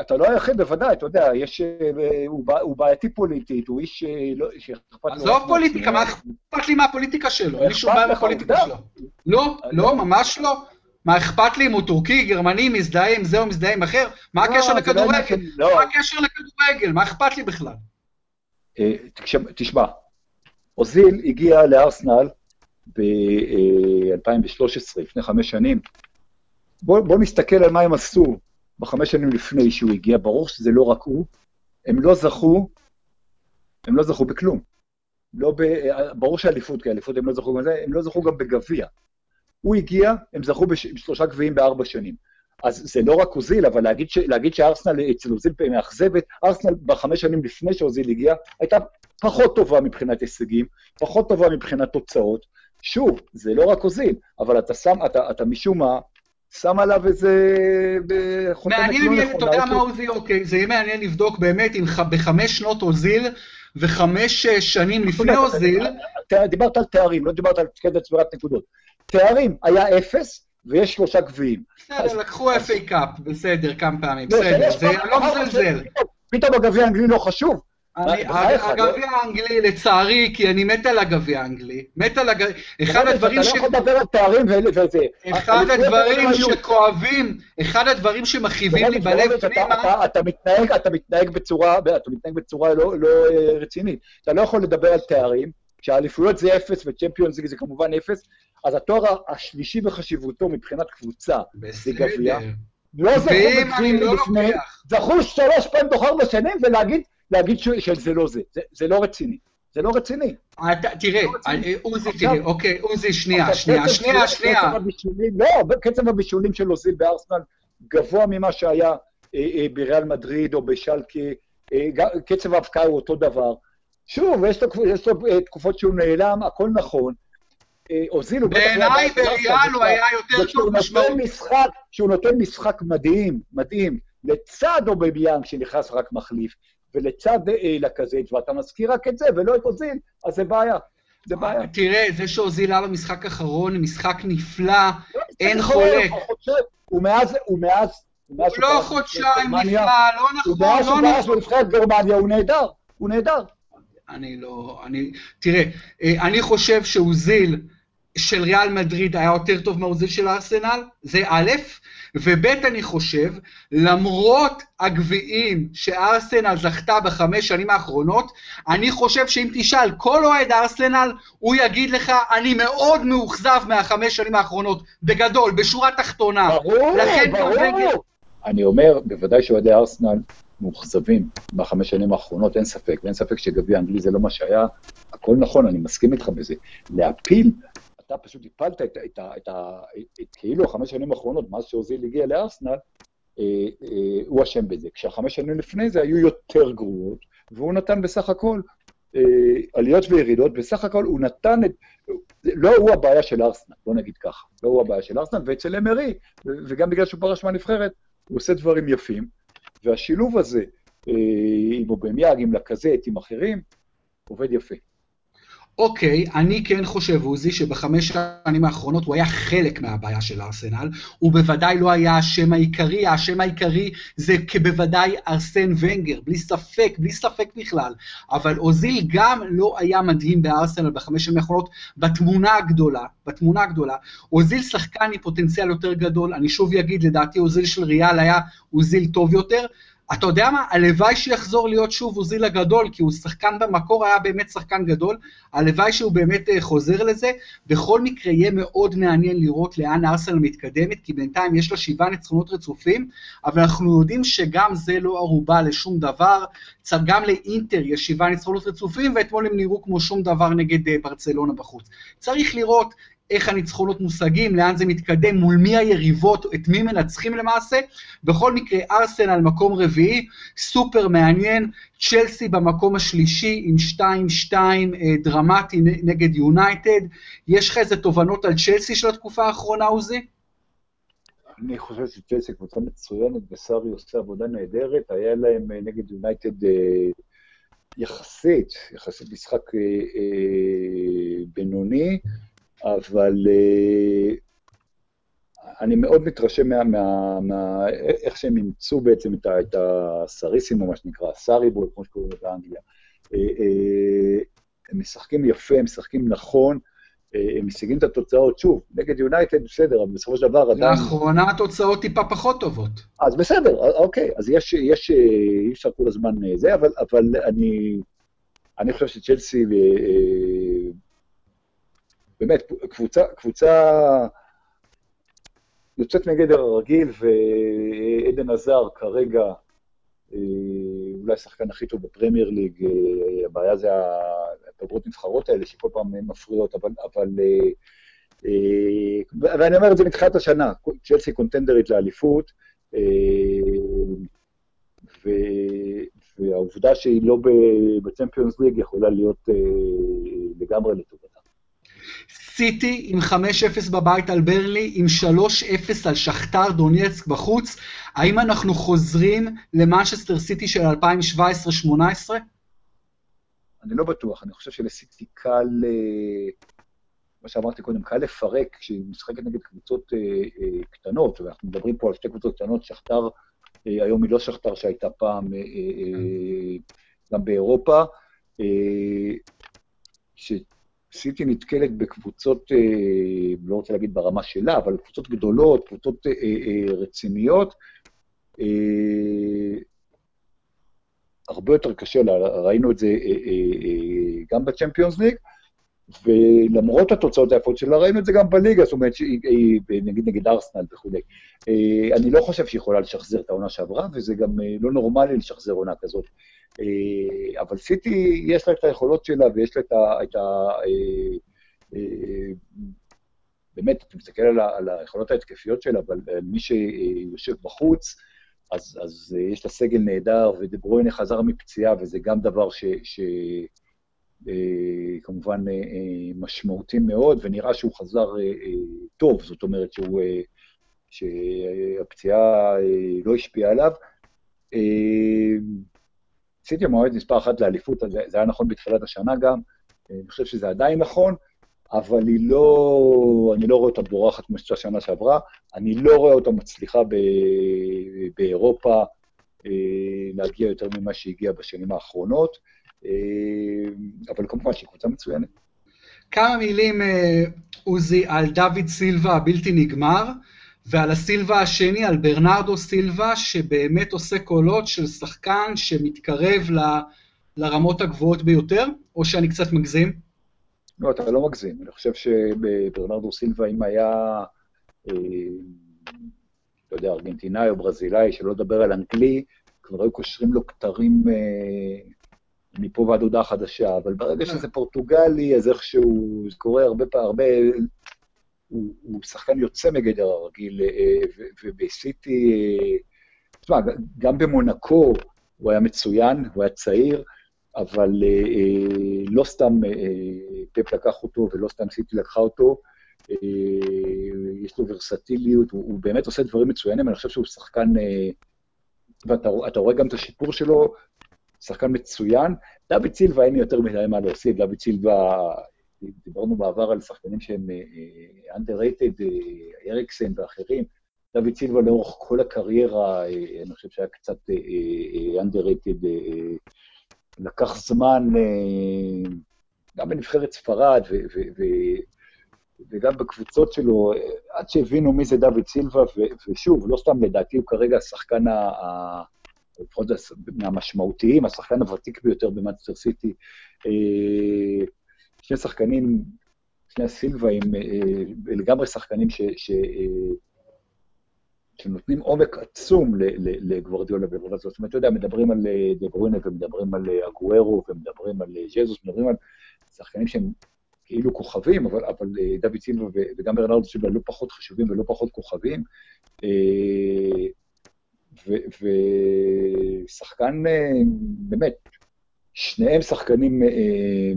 אתה לא היחיד, בוודאי, אתה יודע, יש, אה, הוא, הוא בעייתי פוליטית, הוא איש אה, לא, שאכפת לו... עזוב פוליטיקה, מה אכפת לי מהפוליטיקה שלו? אין לי שום בעיה מהפוליטיקה שלו. לא, לא, ממש לא. מה אכפת לי אם הוא טורקי, גרמני, מזדהה עם זה או מזדהה עם אחר? מה לא, הקשר לא לכדורגל? מה הקשר לכדורגל? מה אכפת לי בכלל? אה, תשמע, אוזיל הגיע לארסנל ב-2013, לפני חמש שנים. בואו בוא נסתכל על מה הם עשו בחמש שנים לפני שהוא הגיע. ברור שזה לא רק הוא, הם לא זכו, הם לא זכו בכלום. לא ב... ברור שאליפות, כי אליפות הם לא זכו בזה, הם לא זכו גם בגביע. הוא הגיע, הם זכו בשלושה גביעים בארבע שנים. אז זה לא רק אוזיל, אבל להגיד, ש... להגיד שארסנל אצל אוזיל מאכזבת, ארסנל בחמש שנים לפני שאוזיל הגיע, הייתה פחות טובה מבחינת הישגים, פחות טובה מבחינת תוצאות, שוב, זה לא רק הוזיל, אבל אתה שם, אתה, אתה משום מה, שם עליו איזה... מעניין, לא אתה יודע מה עוזי, אוקיי, זה יהיה מעניין לבדוק באמת אם בחמש שנות הוזיל וחמש אה, שנים <laughs> לפני הוזיל... דיברת על תארים, לא דיברת על קטע צבירת נקודות. תארים היה אפס, ויש שלושה גביעים. בסדר, לקחו FA קאפ, בסדר, כמה פעמים, לא, בסדר, זה לא מזלזל. פתאום הגביע האנגלי לא חשוב, הגביע האנגלי, לצערי, כי אני מת על הגביע האנגלי, מת על הגביע... אחד הדברים ש... אתה לא יכול לדבר על תארים וזה. אחד הדברים שכואבים, אחד הדברים שמכאיבים לי בלב פנימה... אתה מתנהג בצורה לא, לא אה, רצינית. אתה לא יכול לדבר על תארים, כשהאליפויות זה אפס וצ'מפיונס זה כמובן אפס, אז התואר השלישי בחשיבותו מבחינת קבוצה זה גביע. לא זכו לא לפני, זכו שלוש פעמים תוך ארבע שנים ולהגיד להגיד שזה לא זה. זה, זה לא רציני. זה לא רציני. תראה, לא אה, עוזי, תראה, אוקיי, עוזי, שנייה, שנייה, שנייה, שנייה. לא, קצב הבישולים של אוזיל בארסנל גבוה ממה שהיה אה, אה, בריאל מדריד או בשלקה, קצב ההפקעה הוא אותו דבר. שוב, יש לו תקופות שהוא נעלם, הכל נכון. אוזיל הוא. בעיניי בריאל הוא היה יותר טוב משמעותי. שהוא נותן משחק מדהים, מדהים, לצד אובמיאנג שנכנס רק מחליף, ולצד לקזט, ואתה מזכיר רק את זה ולא את אוזיל, אז זה בעיה. זה בעיה. תראה, זה שאוזיל היה לו משחק אחרון, משחק נפלא, אין חולק. הוא מאז, הוא לא חודשיים נפלא, לא נכון, לא נכון. הוא מאז שהוא בנבחרת גרמניה, הוא נהדר, הוא נהדר. אני לא, אני, תראה, אה, אני חושב שאוזיל של ריאל מדריד היה יותר טוב מהאוזיל של ארסנל, זה א', וב' אני חושב, למרות הגביעים שארסנל זכתה בחמש שנים האחרונות, אני חושב שאם תשאל כל אוהד ארסנל, הוא יגיד לך, אני מאוד מאוכזב מהחמש שנים האחרונות, בגדול, בשורה תחתונה. ברור, ברור. אני אומר, בוודאי שאוהדי ארסנל מאוכזבים בחמש שנים האחרונות, אין ספק, ואין ספק שגביע אנגלי זה לא מה שהיה, הכל נכון, אני מסכים איתך בזה. להפיל אתה פשוט הפלת את, את, את, את, את כאילו החמש שנים האחרונות, מאז שאוזיל הגיע לארסנל, אה, אה, הוא אשם בזה. כשהחמש שנים לפני זה היו יותר גרועות, והוא נתן בסך הכל עליות וירידות, בסך הכל הוא נתן את... לא הוא הבעיה של ארסנל, בוא נגיד ככה. לא הוא הבעיה של ארסנל, ואצל אמרי, וגם בגלל שהוא פרש מהנבחרת, הוא עושה דברים יפים, והשילוב הזה, עם אובמיאג, עם לקזט, עם אחרים, עובד יפה. אוקיי, אני כן חושב, עוזי, שבחמש שנים האחרונות הוא היה חלק מהבעיה של ארסנל. הוא בוודאי לא היה השם העיקרי, השם העיקרי זה כבוודאי ארסן ונגר, בלי ספק, בלי ספק בכלל. אבל אוזיל גם לא היה מדהים בארסנל בחמש שנים האחרונות בתמונה הגדולה, בתמונה הגדולה. אוזיל שחקן עם פוטנציאל יותר גדול, אני שוב אגיד, לדעתי אוזיל של ריאל היה אוזיל טוב יותר, אתה יודע מה? הלוואי שיחזור להיות שוב אוזיל הגדול, כי הוא שחקן במקור, היה באמת שחקן גדול, הלוואי שהוא באמת אה, חוזר לזה. בכל מקרה, יהיה מאוד מעניין לראות לאן ארסנל מתקדמת, כי בינתיים יש לה שבעה ניצחונות רצופים, אבל אנחנו יודעים שגם זה לא ערובה לשום דבר. גם לאינטר יש שבעה ניצחונות רצופים, ואתמול הם נראו כמו שום דבר נגד אה, ברצלונה בחוץ. צריך לראות איך הניצחונות מושגים, לאן זה מתקדם, מול מי היריבות, את מי מנצחים למעשה. בכל מקרה, ארסנל מקום רביעי, סופר מעניין, צ'לסי במקום השלישי עם 2-2 אה, דרמטי נגד יונייטד. יש לך איזה תובנות על צ'לסי של התקופה האחרונה, עוזי? אני חושב שצ'לסי קבוצה מצוינת, וסארי עושה עבודה נהדרת, היה להם אה, נגד יונייטד אה, יחסית, יחסית משחק בינוני. אבל אה, אני מאוד מתרשם מה, מה, מה, איך שהם אימצו בעצם את, את הסריסים, או מה שנקרא, הסאריבול, כמו שקוראים לזה באנגליה. אה, אה, הם משחקים יפה, הם משחקים נכון, הם משיגים את התוצאות, שוב, נגד יונייטד בסדר, אבל בסופו של דבר עדיין... לאחרונה התוצאות טיפה פחות טובות. אז בסדר, אוקיי, אז יש, יש, אי אפשר כל הזמן זה, אבל, אבל אני, אני חושב שצ'לסי באמת, קבוצה, קבוצה יוצאת מגדר הרגיל, ועדן עזר כרגע אה, אולי השחקן הכי טוב בפרמייר ליג, אה, הבעיה זה הפגרות נבחרות האלה שכל פעם מפריעות, אבל... אבל אה, ואני אומר את זה מתחילת השנה, צ'לסי קונטנדרית לאליפות, והעובדה שהיא לא בצמפיונס ליג יכולה להיות לגמרי לטובתה. סיטי עם 5-0 בבית על ברלי, עם 3-0 על שכתר דונייצק בחוץ. האם אנחנו חוזרים למנצ'סטר סיטי של 2017-2018? אני לא בטוח, אני חושב שלסיטי קל, אה, כמו שאמרתי קודם, קל לפרק כשהיא משחקת נגד קבוצות אה, אה, קטנות, ואנחנו מדברים פה על שתי קבוצות קטנות, שכתר היום היא לא שכתר שהייתה פעם גם באירופה. סיטי נתקלת בקבוצות, אה, לא רוצה להגיד ברמה שלה, אבל קבוצות גדולות, קבוצות אה, אה, רציניות, הרבה יותר קשה ראינו את זה גם בצ'מפיונס ליג, ולמרות התוצאות היפות שלה, ראינו את זה גם בליגה, זאת אומרת, נגיד נגד ארסנל וכולי. אני לא חושב שהיא יכולה לשחזר את העונה שעברה, וזה גם לא נורמלי לשחזר עונה כזאת. אה, אבל סיטי, יש לה את היכולות שלה ויש לה את ה... את ה אה, אה, באמת, אתה מסתכל על, על היכולות ההתקפיות שלה, אבל מי שיושב בחוץ, אז, אז יש לה סגל נהדר, ודברוינה חזר מפציעה, וזה גם דבר ש... ש כמובן משמעותי מאוד, ונראה שהוא חזר טוב, זאת אומרת שהוא, שהפציעה לא השפיעה עליו. סיטי מועד מספר אחת לאליפות, זה, היה נכון בתחילת השנה גם, אני חושב שזה עדיין נכון, אבל היא לא, אני לא רואה אותה בורחת כמו שהייתה שנה שעברה, אני לא רואה אותה מצליחה ב, באירופה אה, להגיע יותר ממה שהגיע בשנים האחרונות, אה, אבל כמובן שהיא קבוצה מצוינת. כמה מילים, אה, עוזי, על דוד סילבה הבלתי נגמר. ועל הסילבה השני, על ברנרדו סילבה, שבאמת עושה קולות של שחקן שמתקרב ל, לרמות הגבוהות ביותר, או שאני קצת מגזים? לא, אתה לא מגזים. אני חושב שברנרדו סילבה, אם היה, אה, לא יודע, ארגנטינאי או ברזילאי, שלא לדבר על אנגלי, כבר היו קושרים לו כתרים אה, מפה ועד הודעה חדשה, אבל ברגע שזה פורטוגלי, אז איכשהו, זה קורה הרבה, הרבה הוא, הוא שחקן יוצא מגדר הרגיל, אה, ובסיטי, אה, תשמע, גם במונקו הוא היה מצוין, הוא היה צעיר, אבל לא סתם פפ לקח אותו ולא סתם סיטי לקחה אותו, יש לו ורסטיליות, הוא, הוא באמת עושה דברים מצוינים, אני חושב שהוא שחקן, ואתה רואה גם את השיפור שלו, שחקן מצוין. דוד סילבה, אין לי יותר מדי מה להוסיף, דוד סילבה, דיברנו בעבר על שחקנים שהם underrated, אריקסן ואחרים, דוד סילבה לאורך כל הקריירה, אני חושב שהיה קצת underrated, לקח זמן, גם בנבחרת ספרד וגם בקבוצות שלו, עד שהבינו מי זה דוד סילבה, ושוב, לא סתם לדעתי, הוא כרגע השחקן לפחות מהמשמעותיים, השחקן הוותיק ביותר במאנסטר סיטי. אה, שני שחקנים, שני הסילבאים, אה, לגמרי שחקנים ש, ש, אה, שנותנים עומק עצום לגוורדיולה ברוב זאת אומרת, אתה יודע, מדברים על דה ברוינה ומדברים על אגוארו ומדברים על ז'זוס, מדברים על שחקנים שהם כאילו כוכבים, אבל, אבל דוד סילבה וגם ברנרדו סילבה לא פחות חשובים ולא פחות כוכבים. ושחקן, אה, באמת, שניהם שחקנים אה,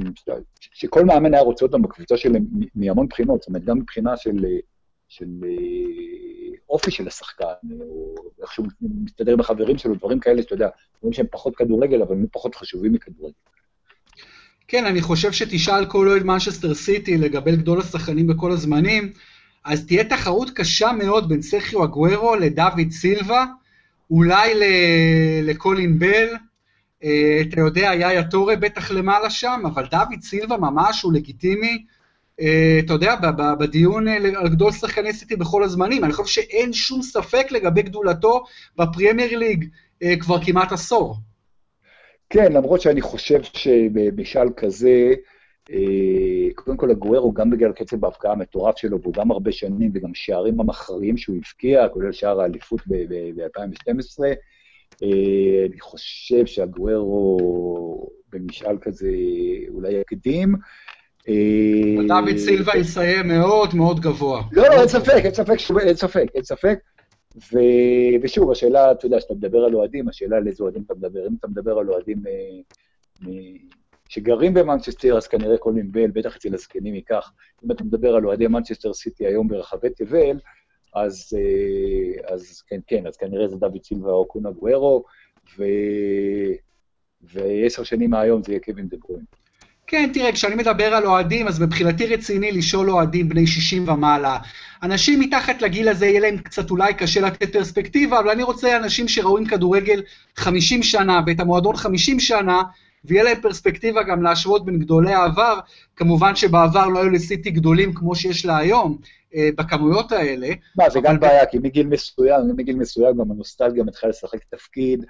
שכל מאמן היה רוצה אותם בקבוצה שלהם מהמון בחינות, זאת אומרת, גם מבחינה של, של אה, אופי של השחקן, או איך שהוא מסתדר עם החברים שלו, דברים כאלה שאתה יודע, דברים שהם פחות כדורגל, אבל הם פחות חשובים מכדורגל. כן, אני חושב שתשאל כל אוהד מנצ'סטר סיטי לגבי גדול השחקנים בכל הזמנים, אז תהיה תחרות קשה מאוד בין סרחיו אגוורו לדוד סילבה, אולי לקולין בל, אה, אתה יודע, יאיה טורה בטח למעלה שם, אבל דוד סילבה ממש הוא לגיטימי, אה, אתה יודע, בדיון אה, על גדול שחקני סיטי בכל הזמנים, אני חושב שאין שום ספק לגבי גדולתו בפרמייר ליג כבר כמעט עשור. כן, למרות שאני חושב שבמשאל כזה, קודם כל הגוארו, גם בגלל קצב ההבקעה המטורף שלו, והוא גם הרבה שנים, וגם שערים המכריעים שהוא הבקיע, כולל שער האליפות ב-2012, אה, אני חושב שהגוארו במשאל כזה אולי יקדים. אה, דוד סילבה יסיים מאוד מאוד גבוה. לא, לא, אין ספק, אין ספק, אין ספק, אין ספק. ושוב, השאלה, אתה יודע, כשאתה מדבר על אוהדים, השאלה על איזה אוהדים אתה מדבר. אם אתה מדבר על אוהדים שגרים במנצ'סטר, אז כנראה קולין בל, בטח אצל הזקנים ייקח. אם אתה מדבר על אוהדי מנצ'סטר סיטי היום ברחבי תבל, אז, אה, אז כן, כן, אז כנראה זה דוד סילבה או קון אגוארו. ועשר שנים מהיום זה יהיה קווין דה ברוין. כן, תראה, כשאני מדבר על אוהדים, אז מבחינתי רציני לשאול אוהדים בני 60 ומעלה. אנשים מתחת לגיל הזה, יהיה להם קצת אולי קשה לתת פרספקטיבה, אבל אני רוצה אנשים שראויים כדורגל 50 שנה, ואת המועדון 50 שנה, ויהיה להם פרספקטיבה גם להשוות בין גדולי העבר, כמובן שבעבר לא היו לסיטי גדולים כמו שיש לה היום, אה, בכמויות האלה. מה, זה גם בעיה, כי מגיל מסוים, מגיל מסוים גם הנוסטלגיה מתחילה לשחק תפקיד.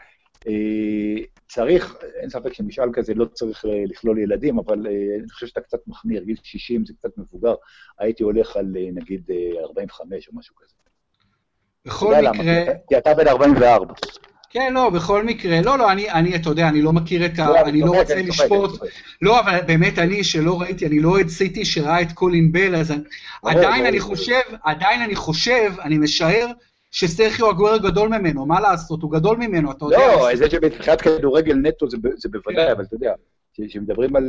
אה, צריך, אין ספק שמשאל כזה לא צריך אה, לכלול ילדים, אבל אני חושב שאתה קצת מחמיר, גיל 60 זה קצת מבוגר, הייתי הולך על נגיד 45 או משהו כזה. בכל מקרה... כי אתה בן 44. כן, לא, בכל מקרה, לא, לא, אני, אני, אתה יודע, אני לא מכיר את ה... לא, אני לא רוצה לשפוט, לא, אבל באמת אני, שלא ראיתי, אני לא אוהד סיטי שראה את קולין בל, אז עדיין אני חושב, עדיין אני חושב, אני משער, שסרחיו אגואר גדול ממנו, מה לעשות, הוא גדול ממנו, אתה יודע. לא, זה שבתחילת כדורגל נטו זה בוודאי. אבל אתה יודע, כשמדברים אה,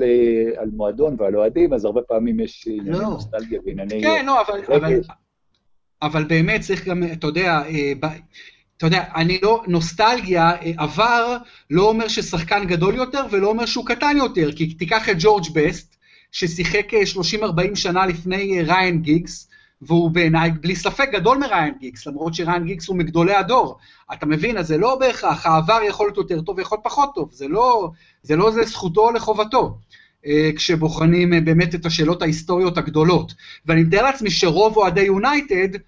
על מועדון ועל אוהדים, אז הרבה פעמים יש ענייני לא. נוסטלגיה וענייני... כן, לא, אבל באמת צריך גם, אתה יודע, אה, אתה יודע, אני לא, נוסטלגיה, אה, עבר לא אומר ששחקן גדול יותר ולא אומר שהוא קטן יותר, כי תיקח את ג'ורג' בסט, ששיחק 30-40 אה, שנה לפני אה, ריין גיגס, והוא בעיניי בלי ספק גדול מריין גיגס, למרות שריין גיגס הוא מגדולי הדור. אתה מבין? אז זה לא בהכרח, העבר יכול להיות יותר טוב ויכול פחות טוב, זה לא זה, לא זה זכותו או לחובתו. כשבוחנים באמת את השאלות ההיסטוריות הגדולות. ואני מתאר לעצמי שרוב אוהדי יונייטד,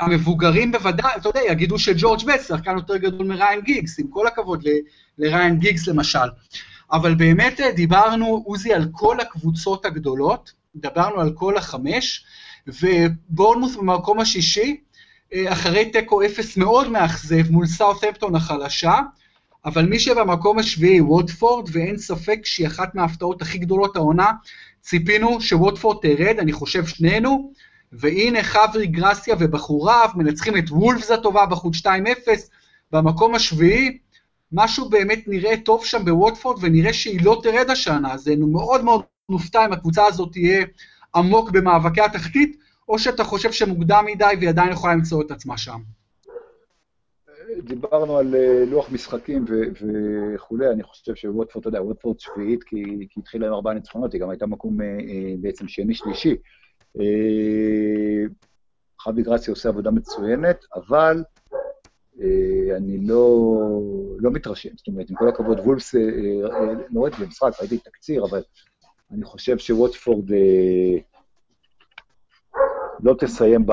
המבוגרים בוודאי, אתה יודע, יגידו שג'ורג' בט שחקן יותר גדול מריין גיגס, עם כל הכבוד לריין גיגס למשל. אבל באמת אה, דיברנו, עוזי, על כל הקבוצות הגדולות, דיברנו על כל החמש, ובורנמוס במקום השישי, אה, אחרי תיקו אפס מאוד מאכזב מול סאות'המפטון החלשה, אבל מי שבמקום השביעי, ווטפורד, ואין ספק שהיא אחת מההפתעות הכי גדולות העונה, ציפינו שווטפורד תרד, אני חושב שנינו, והנה חברי גרסיה ובחוריו מנצחים את וולפס הטובה בחוץ 2-0, במקום השביעי, משהו באמת נראה טוב שם בווטפורד, ונראה שהיא לא תרד השנה, אז מאוד מאוד נופתע אם הקבוצה הזאת תהיה עמוק במאבקי התחתית, או שאתה חושב שמוקדם מדי והיא עדיין יכולה למצוא את עצמה שם? דיברנו על אה, לוח משחקים וכולי, אני חושב שווטפורד, אתה יודע, ווטפורד שביעית, כי, כי התחילה עם ארבעה ניצחונות, היא גם הייתה מקום אה, אה, בעצם שני-שלישי. חבי גרסי עושה עבודה מצוינת, אבל אני לא, לא מתרשם. זאת אומרת, עם כל הכבוד, וולפס, לא ראיתי במשחק, ראיתי תקציר, אבל אני חושב שווטפורד לא תסיים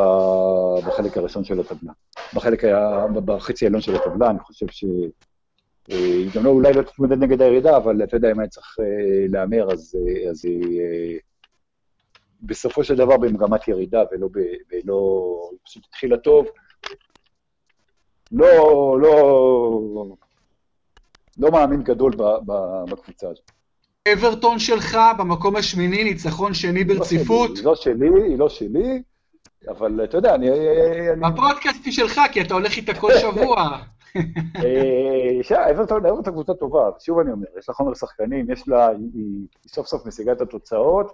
בחלק הראשון של הטבלה. בחלק, בחצי העליון של הטבלה, אני חושב ש... אה, היא גם לא, אולי לא תתמודד נגד הירידה, אבל אתה יודע, אם היה צריך אה, להמר, אז, אה, אז היא בסופו של דבר במגמת ירידה, ולא, ולא פשוט התחילה טוב. לא, לא, לא מאמין גדול בקבוצה הזאת. אברטון שלך במקום השמיני, ניצחון שני ברציפות. היא לא שלי, היא לא שלי, אבל אתה יודע, אני... הפודקאסט היא שלך, כי אתה הולך איתה כל שבוע. <laughs> אה, אברטון קבוצה טובה, שוב אני אומר, יש לה חומר שחקנים, יש לה, היא סוף סוף משיגה את התוצאות,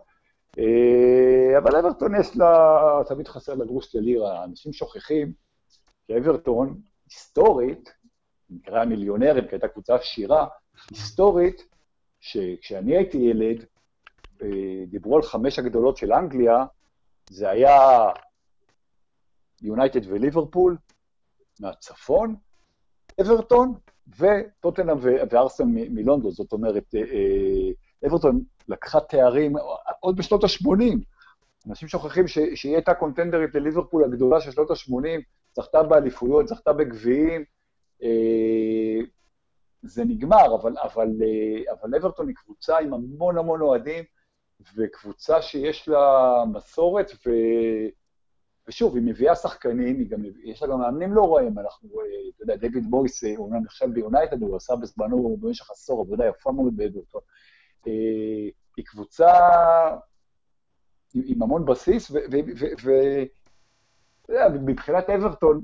אבל אברטון יש לה, תמיד חסר לה גרוש ללירה, אנשים שוכחים שאברטון, היסטורית, נקרא מיליונרים, כי הייתה קבוצה עשירה, היסטורית, שכשאני הייתי ילד, אה, דיברו על חמש הגדולות של אנגליה, זה היה יונייטד וליברפול מהצפון, אברטון וטוטנאם וארסן מלונדון, זאת אומרת, אה, אה, אברטון לקחה תארים עוד בשנות ה-80. אנשים שוכחים שהיא הייתה קונטנדרית לליברפול הגדולה של שנות ה-80, זכתה באליפויות, זכתה בגביעים. אה, זה נגמר, אבל, אבל, אבל אברטון היא קבוצה עם המון המון אוהדים, וקבוצה שיש לה מסורת, ו... ושוב, היא מביאה שחקנים, היא גם, יש לה גם מאמנים לא רעים, אנחנו, אתה יודע, דויד בויס, הוא אומנם נחשב ביונייטד, הוא עשה בזמנו, במשך עשור, עבודה יפה מאוד באדורטון. אה, היא קבוצה עם המון בסיס, ומבחינת אברטון,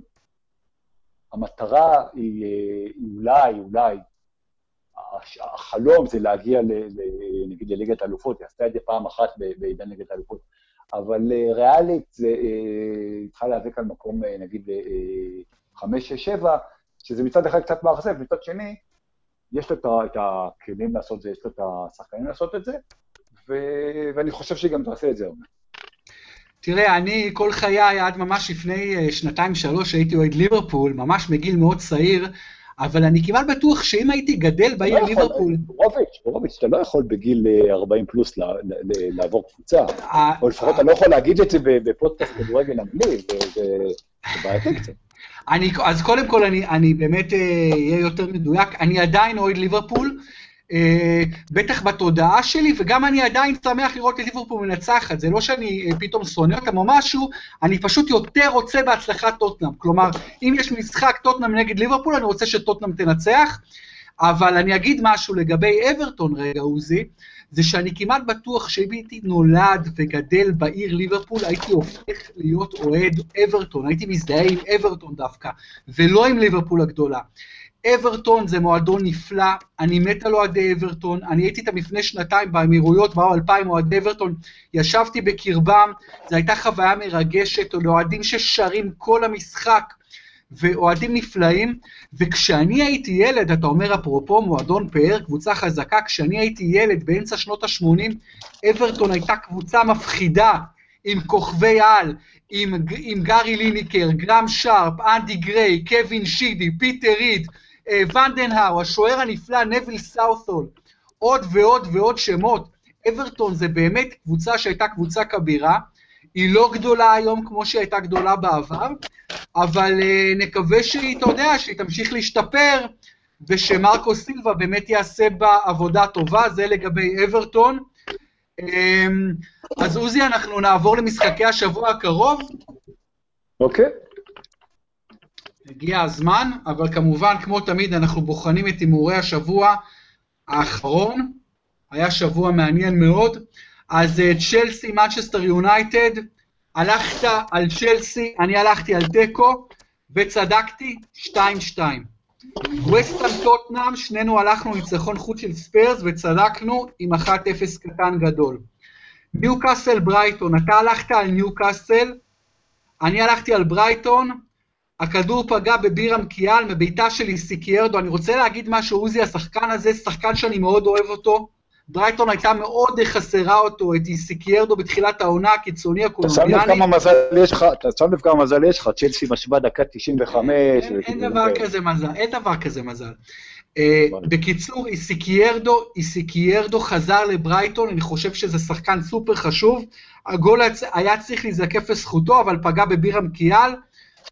המטרה היא, אה, אולי, אולי, החלום זה להגיע, נגיד, לליגת האלופות, היא עשתה את זה פעם אחת בעידן ליגת האלופות. אבל אה, ריאלית זה צריכה להיאבק על מקום, נגיד, חמש, שש, שבע, שזה מצד אחד קצת מאכזב, מצד שני, יש לה את הכלים לעשות את זה, יש לה את השחקנים לעשות את זה, ו... ואני חושב שהיא גם תעשה את זה. תראה, אני כל חיי, עד ממש לפני שנתיים-שלוש, הייתי אוהד ליברפול, ממש מגיל מאוד צעיר, אבל אני כמעט בטוח שאם הייתי גדל בעיר לא ליברפול... רוביץ', רוביץ', אתה לא יכול בגיל 40 אה, פלוס לעבור קבוצה. אה, או לפחות אתה לא יכול להגיד את זה בפודקאסט כדורגל אנגלי, זה בעייתי קצת. אז קודם כל, אני באמת אהיה יותר מדויק, אני עדיין אוהד ליברפול, אה, בטח בתודעה שלי, וגם אני עדיין שמח לראות את ליברפול מנצחת, זה לא שאני אה, פתאום שונא אותם או משהו, אני פשוט יותר רוצה בהצלחת טוטנאם. כלומר, אם יש משחק טוטנאם נגד ליברפול, אני רוצה שטוטנאם תנצח, אבל אני אגיד משהו לגבי אברטון רגע, עוזי, זה שאני כמעט בטוח שאם הייתי נולד וגדל בעיר ליברפול, הייתי הופך להיות אוהד אברטון, הייתי מזדהה עם אברטון דווקא, ולא עם ליברפול הגדולה. אברטון זה מועדון נפלא, אני מת על אוהדי אברטון, אני הייתי איתם לפני שנתיים באמירויות, באו אלפיים אוהדי אברטון, ישבתי בקרבם, זו הייתה חוויה מרגשת, אוהדים ששרים כל המשחק, ואוהדים נפלאים, וכשאני הייתי ילד, אתה אומר אפרופו מועדון פאר, קבוצה חזקה, כשאני הייתי ילד באמצע שנות ה-80, אברטון הייתה קבוצה מפחידה, עם כוכבי על, עם, עם גארי ליניקר, גרם שרפ, אנדי גריי, קווין שידי, פיטר ריד, אה, ונדנהאו, השוער הנפלא, נביל סאות'ול, עוד ועוד ועוד שמות. אברטון זה באמת קבוצה שהייתה קבוצה כבירה, היא לא גדולה היום כמו שהיא הייתה גדולה בעבר, אבל uh, נקווה שהיא, אתה יודע, שהיא תמשיך להשתפר, ושמרקו סילבה באמת יעשה בה עבודה טובה, זה לגבי אברטון. Um, אז עוזי, אנחנו נעבור למשחקי השבוע הקרוב. אוקיי. Okay. הגיע הזמן, אבל כמובן, כמו תמיד, אנחנו בוחנים את הימורי השבוע האחרון. היה שבוע מעניין מאוד. אז אה, צ'לסי, מנצ'סטר יונייטד, הלכת על צ'לסי, אני הלכתי על תיקו, וצדקתי, 2-2. ווסטהאם טוטנאם, שנינו הלכנו ניצחון חוץ של ספיירס וצדקנו עם 1-0 קטן גדול. ניוקאסל ברייטון, אתה הלכת על ניוקאסל, אני הלכתי על ברייטון, הכדור פגע בבירם קיאל מבעיטה של איסיקיירדו, אני רוצה להגיד משהו, עוזי, השחקן הזה, שחקן שאני מאוד אוהב אותו, ברייטון הייתה מאוד חסרה אותו, את איסיקיירדו בתחילת העונה, הקיצוני הקולומביאני. אתה שם לב כמה מזל יש לך, אתה שם לב כמה מזל יש לך, צ'לסי משווה דקה 95. אין, אין דבר כזה מזל, אין דבר כזה מזל. Uh, בקיצור, איסיקיירדו, איסיקיירדו חזר לברייטון, אני חושב שזה שחקן סופר חשוב. הגול היה צריך להיזקף לזכותו, אבל פגע בבירם קיאל.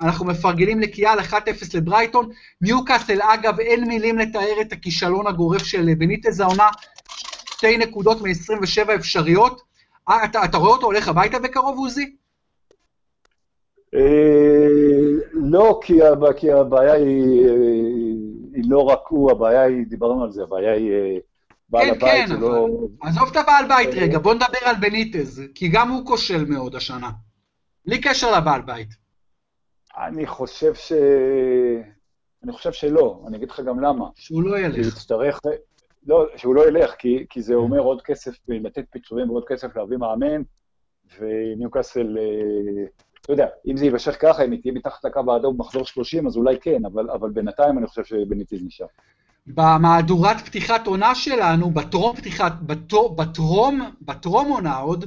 אנחנו מפרגנים לקיאל 1-0 לברייטון. ניוקאסל, אגב, אין מילים לתאר את הכישלון הגורף של בניטז העונה. שתי נקודות מ-27 אפשריות. אה, אתה, אתה רואה אותו הולך הביתה בקרוב, עוזי? לא, כי הבעיה היא... היא לא רק הוא, הבעיה היא, דיברנו על זה, הבעיה היא אה, בעל כן, הבית כן, שלא... אבל... עזוב את הבעל בית רגע, בוא נדבר על בניטז, כי גם הוא כושל מאוד השנה. בלי קשר לבעל בית. אני חושב ש... אני חושב שלא, אני אגיד לך גם למה. שהוא לא כי הוא ילך. יצטרך... לא, שהוא לא ילך, כי, כי זה אומר עוד כסף, לתת פיצויים ועוד כסף להביא מאמן, וניוקאסל, אה, אתה יודע, אם זה יימשך ככה, אם היא תהיה מתחת לקו האדום במחזור 30, אז אולי כן, אבל, אבל בינתיים אני חושב שבניטיז נשאר. במהדורת פתיחת עונה שלנו, בטרום פתיחת, בטרום, בטרום, בטרום עונה עוד,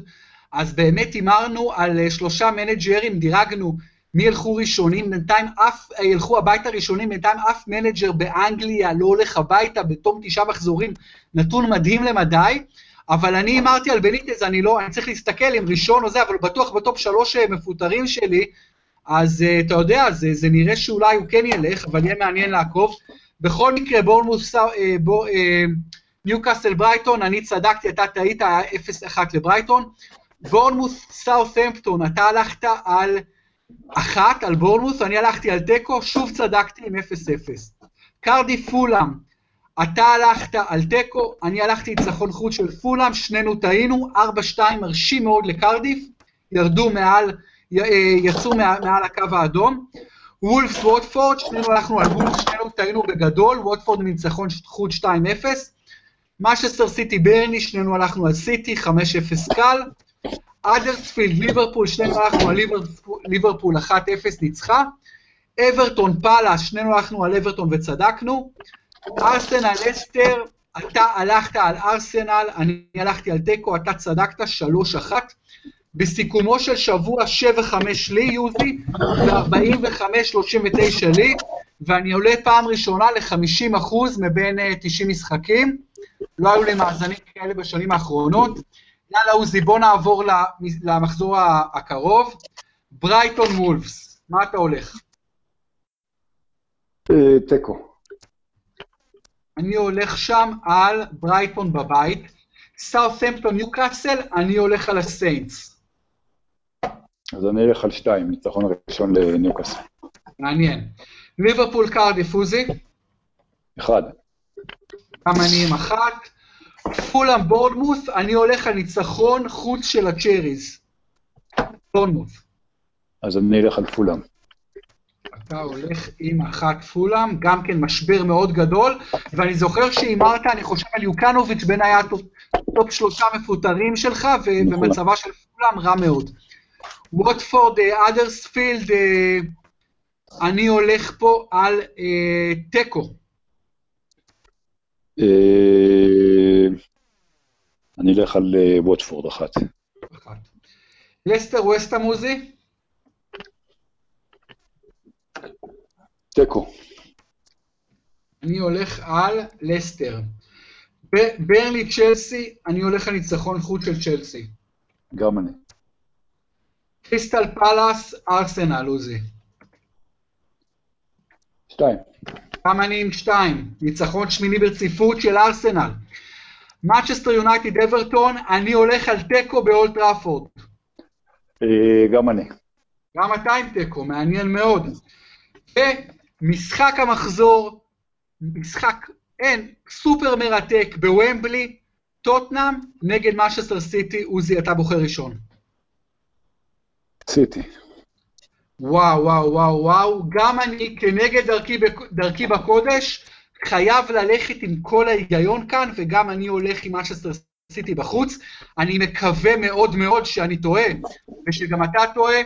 אז באמת הימרנו על אה, שלושה מנג'רים, דירגנו מי ילכו ראשונים, בינתיים אף, אה, ילכו הביתה ראשונים, בינתיים אף מנג'ר באנגליה לא הולך הביתה בתום תשעה מחזורים, נתון מדהים למדי, אבל אני הימרתי על בניטז, אני לא, אני צריך להסתכל אם ראשון או זה, אבל בטוח בטופ שלוש אה, מפוטרים שלי, אז אה, אתה יודע, זה, זה נראה שאולי הוא כן ילך, אבל יהיה מעניין לעקוב. בכל מקרה, בורנמוס, אה, בור, ניוקאסל ברייטון, אני צדקתי, אתה טעית, היה 0-1 לברייטון. בורנמוס סאות'המפטון, אתה הלכת על אחת, על בורנמוס, אני הלכתי על תיקו, שוב צדקתי עם 0-0. קרדי פולאם, אתה הלכת על תיקו, אני הלכתי ניצחון חוץ של פולאם, שנינו טעינו, 4-2 מרשים מאוד לקרדיף, ירדו מעל, י- אה, יצאו מעל, הקו האדום. וולפס ווטפורד, שנינו הלכנו על וולפס, שנינו טעינו בגדול, ווטפורד מניצחון חוץ 2-0. משסטר סיטי ברני, שנינו הלכנו על סיטי, 5-0 קל. אדרספילד, ליברפול, שנינו הלכנו על ליברפול, ליברפול 1-0 ניצחה. אברטון פאלה, שנינו הלכנו על אברטון וצדקנו. ארסנל אסטר, אתה הלכת על ארסנל, אני הלכתי על תיקו, אתה צדקת 3-1. בסיכומו של שבוע 7-5 לי, יוזי, ו-45-39 לי, ואני עולה פעם ראשונה ל-50% מבין uh, 90 משחקים. לא היו לי מאזנים כאלה בשנים האחרונות. יאללה, עוזי, בוא נעבור למחזור הקרוב. ברייטון וולפס, מה אתה הולך? אה, תיקו. אני הולך שם על ברייטון בבית. סאות'המפטון ניוקאסל, אני הולך על הסיינטס. אז אני אלך על שתיים, ניצחון ראשון לניוקאסל. מעניין. ליברפול קרדיף, עוזי? אחד. גם אני עם אחת. פולאם בורנמוס, אני הולך על ניצחון חוץ של הצ'ריז. בורנמוס. אז אני אלך על פולאם. אתה הולך עם אחת פולאם, גם כן משבר מאוד גדול, ואני זוכר שהימרת, אני חושב על יוקנוביץ' בין היה טופ, שלושה מפוטרים שלך, ובמצבה של פולאם רע מאוד. ווטפורד, אה, האדרספילד, אה, אני הולך פה על אה, תיקו. אני אלך על אה, ווטפורד אחת. אחת. לסטר ווסטה מוזי? תיקו. אני הולך על לסטר. ברלי צ'לסי, אני הולך על ניצחון חוץ של צ'לסי. גם אני. קריסטל פלאס, ארסנל, עוזי. שתיים. גם אני עם שתיים. ניצחון שמיני ברציפות של ארסנל. מנצ'סטר יונייטד אברטון, אני הולך על תיקו באולד טראפורד. אה, גם אני. גם אתה עם תיקו, מעניין מאוד. ומשחק המחזור, משחק, אין, סופר מרתק בוומבלי, טוטנאם נגד מנצ'סטר סיטי, עוזי, אתה בוחר ראשון. סיטי. וואו, וואו, וואו, וואו. גם אני, כנגד דרכי, דרכי בקודש, חייב ללכת עם כל ההיגיון כאן, וגם אני הולך עם מנצ'סטר סיטי בחוץ. אני מקווה מאוד מאוד שאני טועה, ושגם אתה טועה,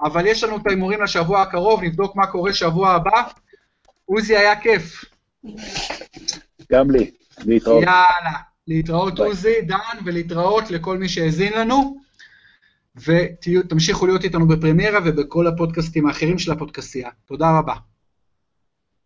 אבל יש לנו את ההימורים לשבוע הקרוב, נבדוק מה קורה שבוע הבא. עוזי, היה כיף. גם לי, להתראות. יאללה, להתראות ביי. עוזי, דן, ולהתראות לכל מי שהאזין לנו. ותמשיכו להיות איתנו בפרמיירה ובכל הפודקאסטים האחרים של הפודקאסייה. תודה רבה.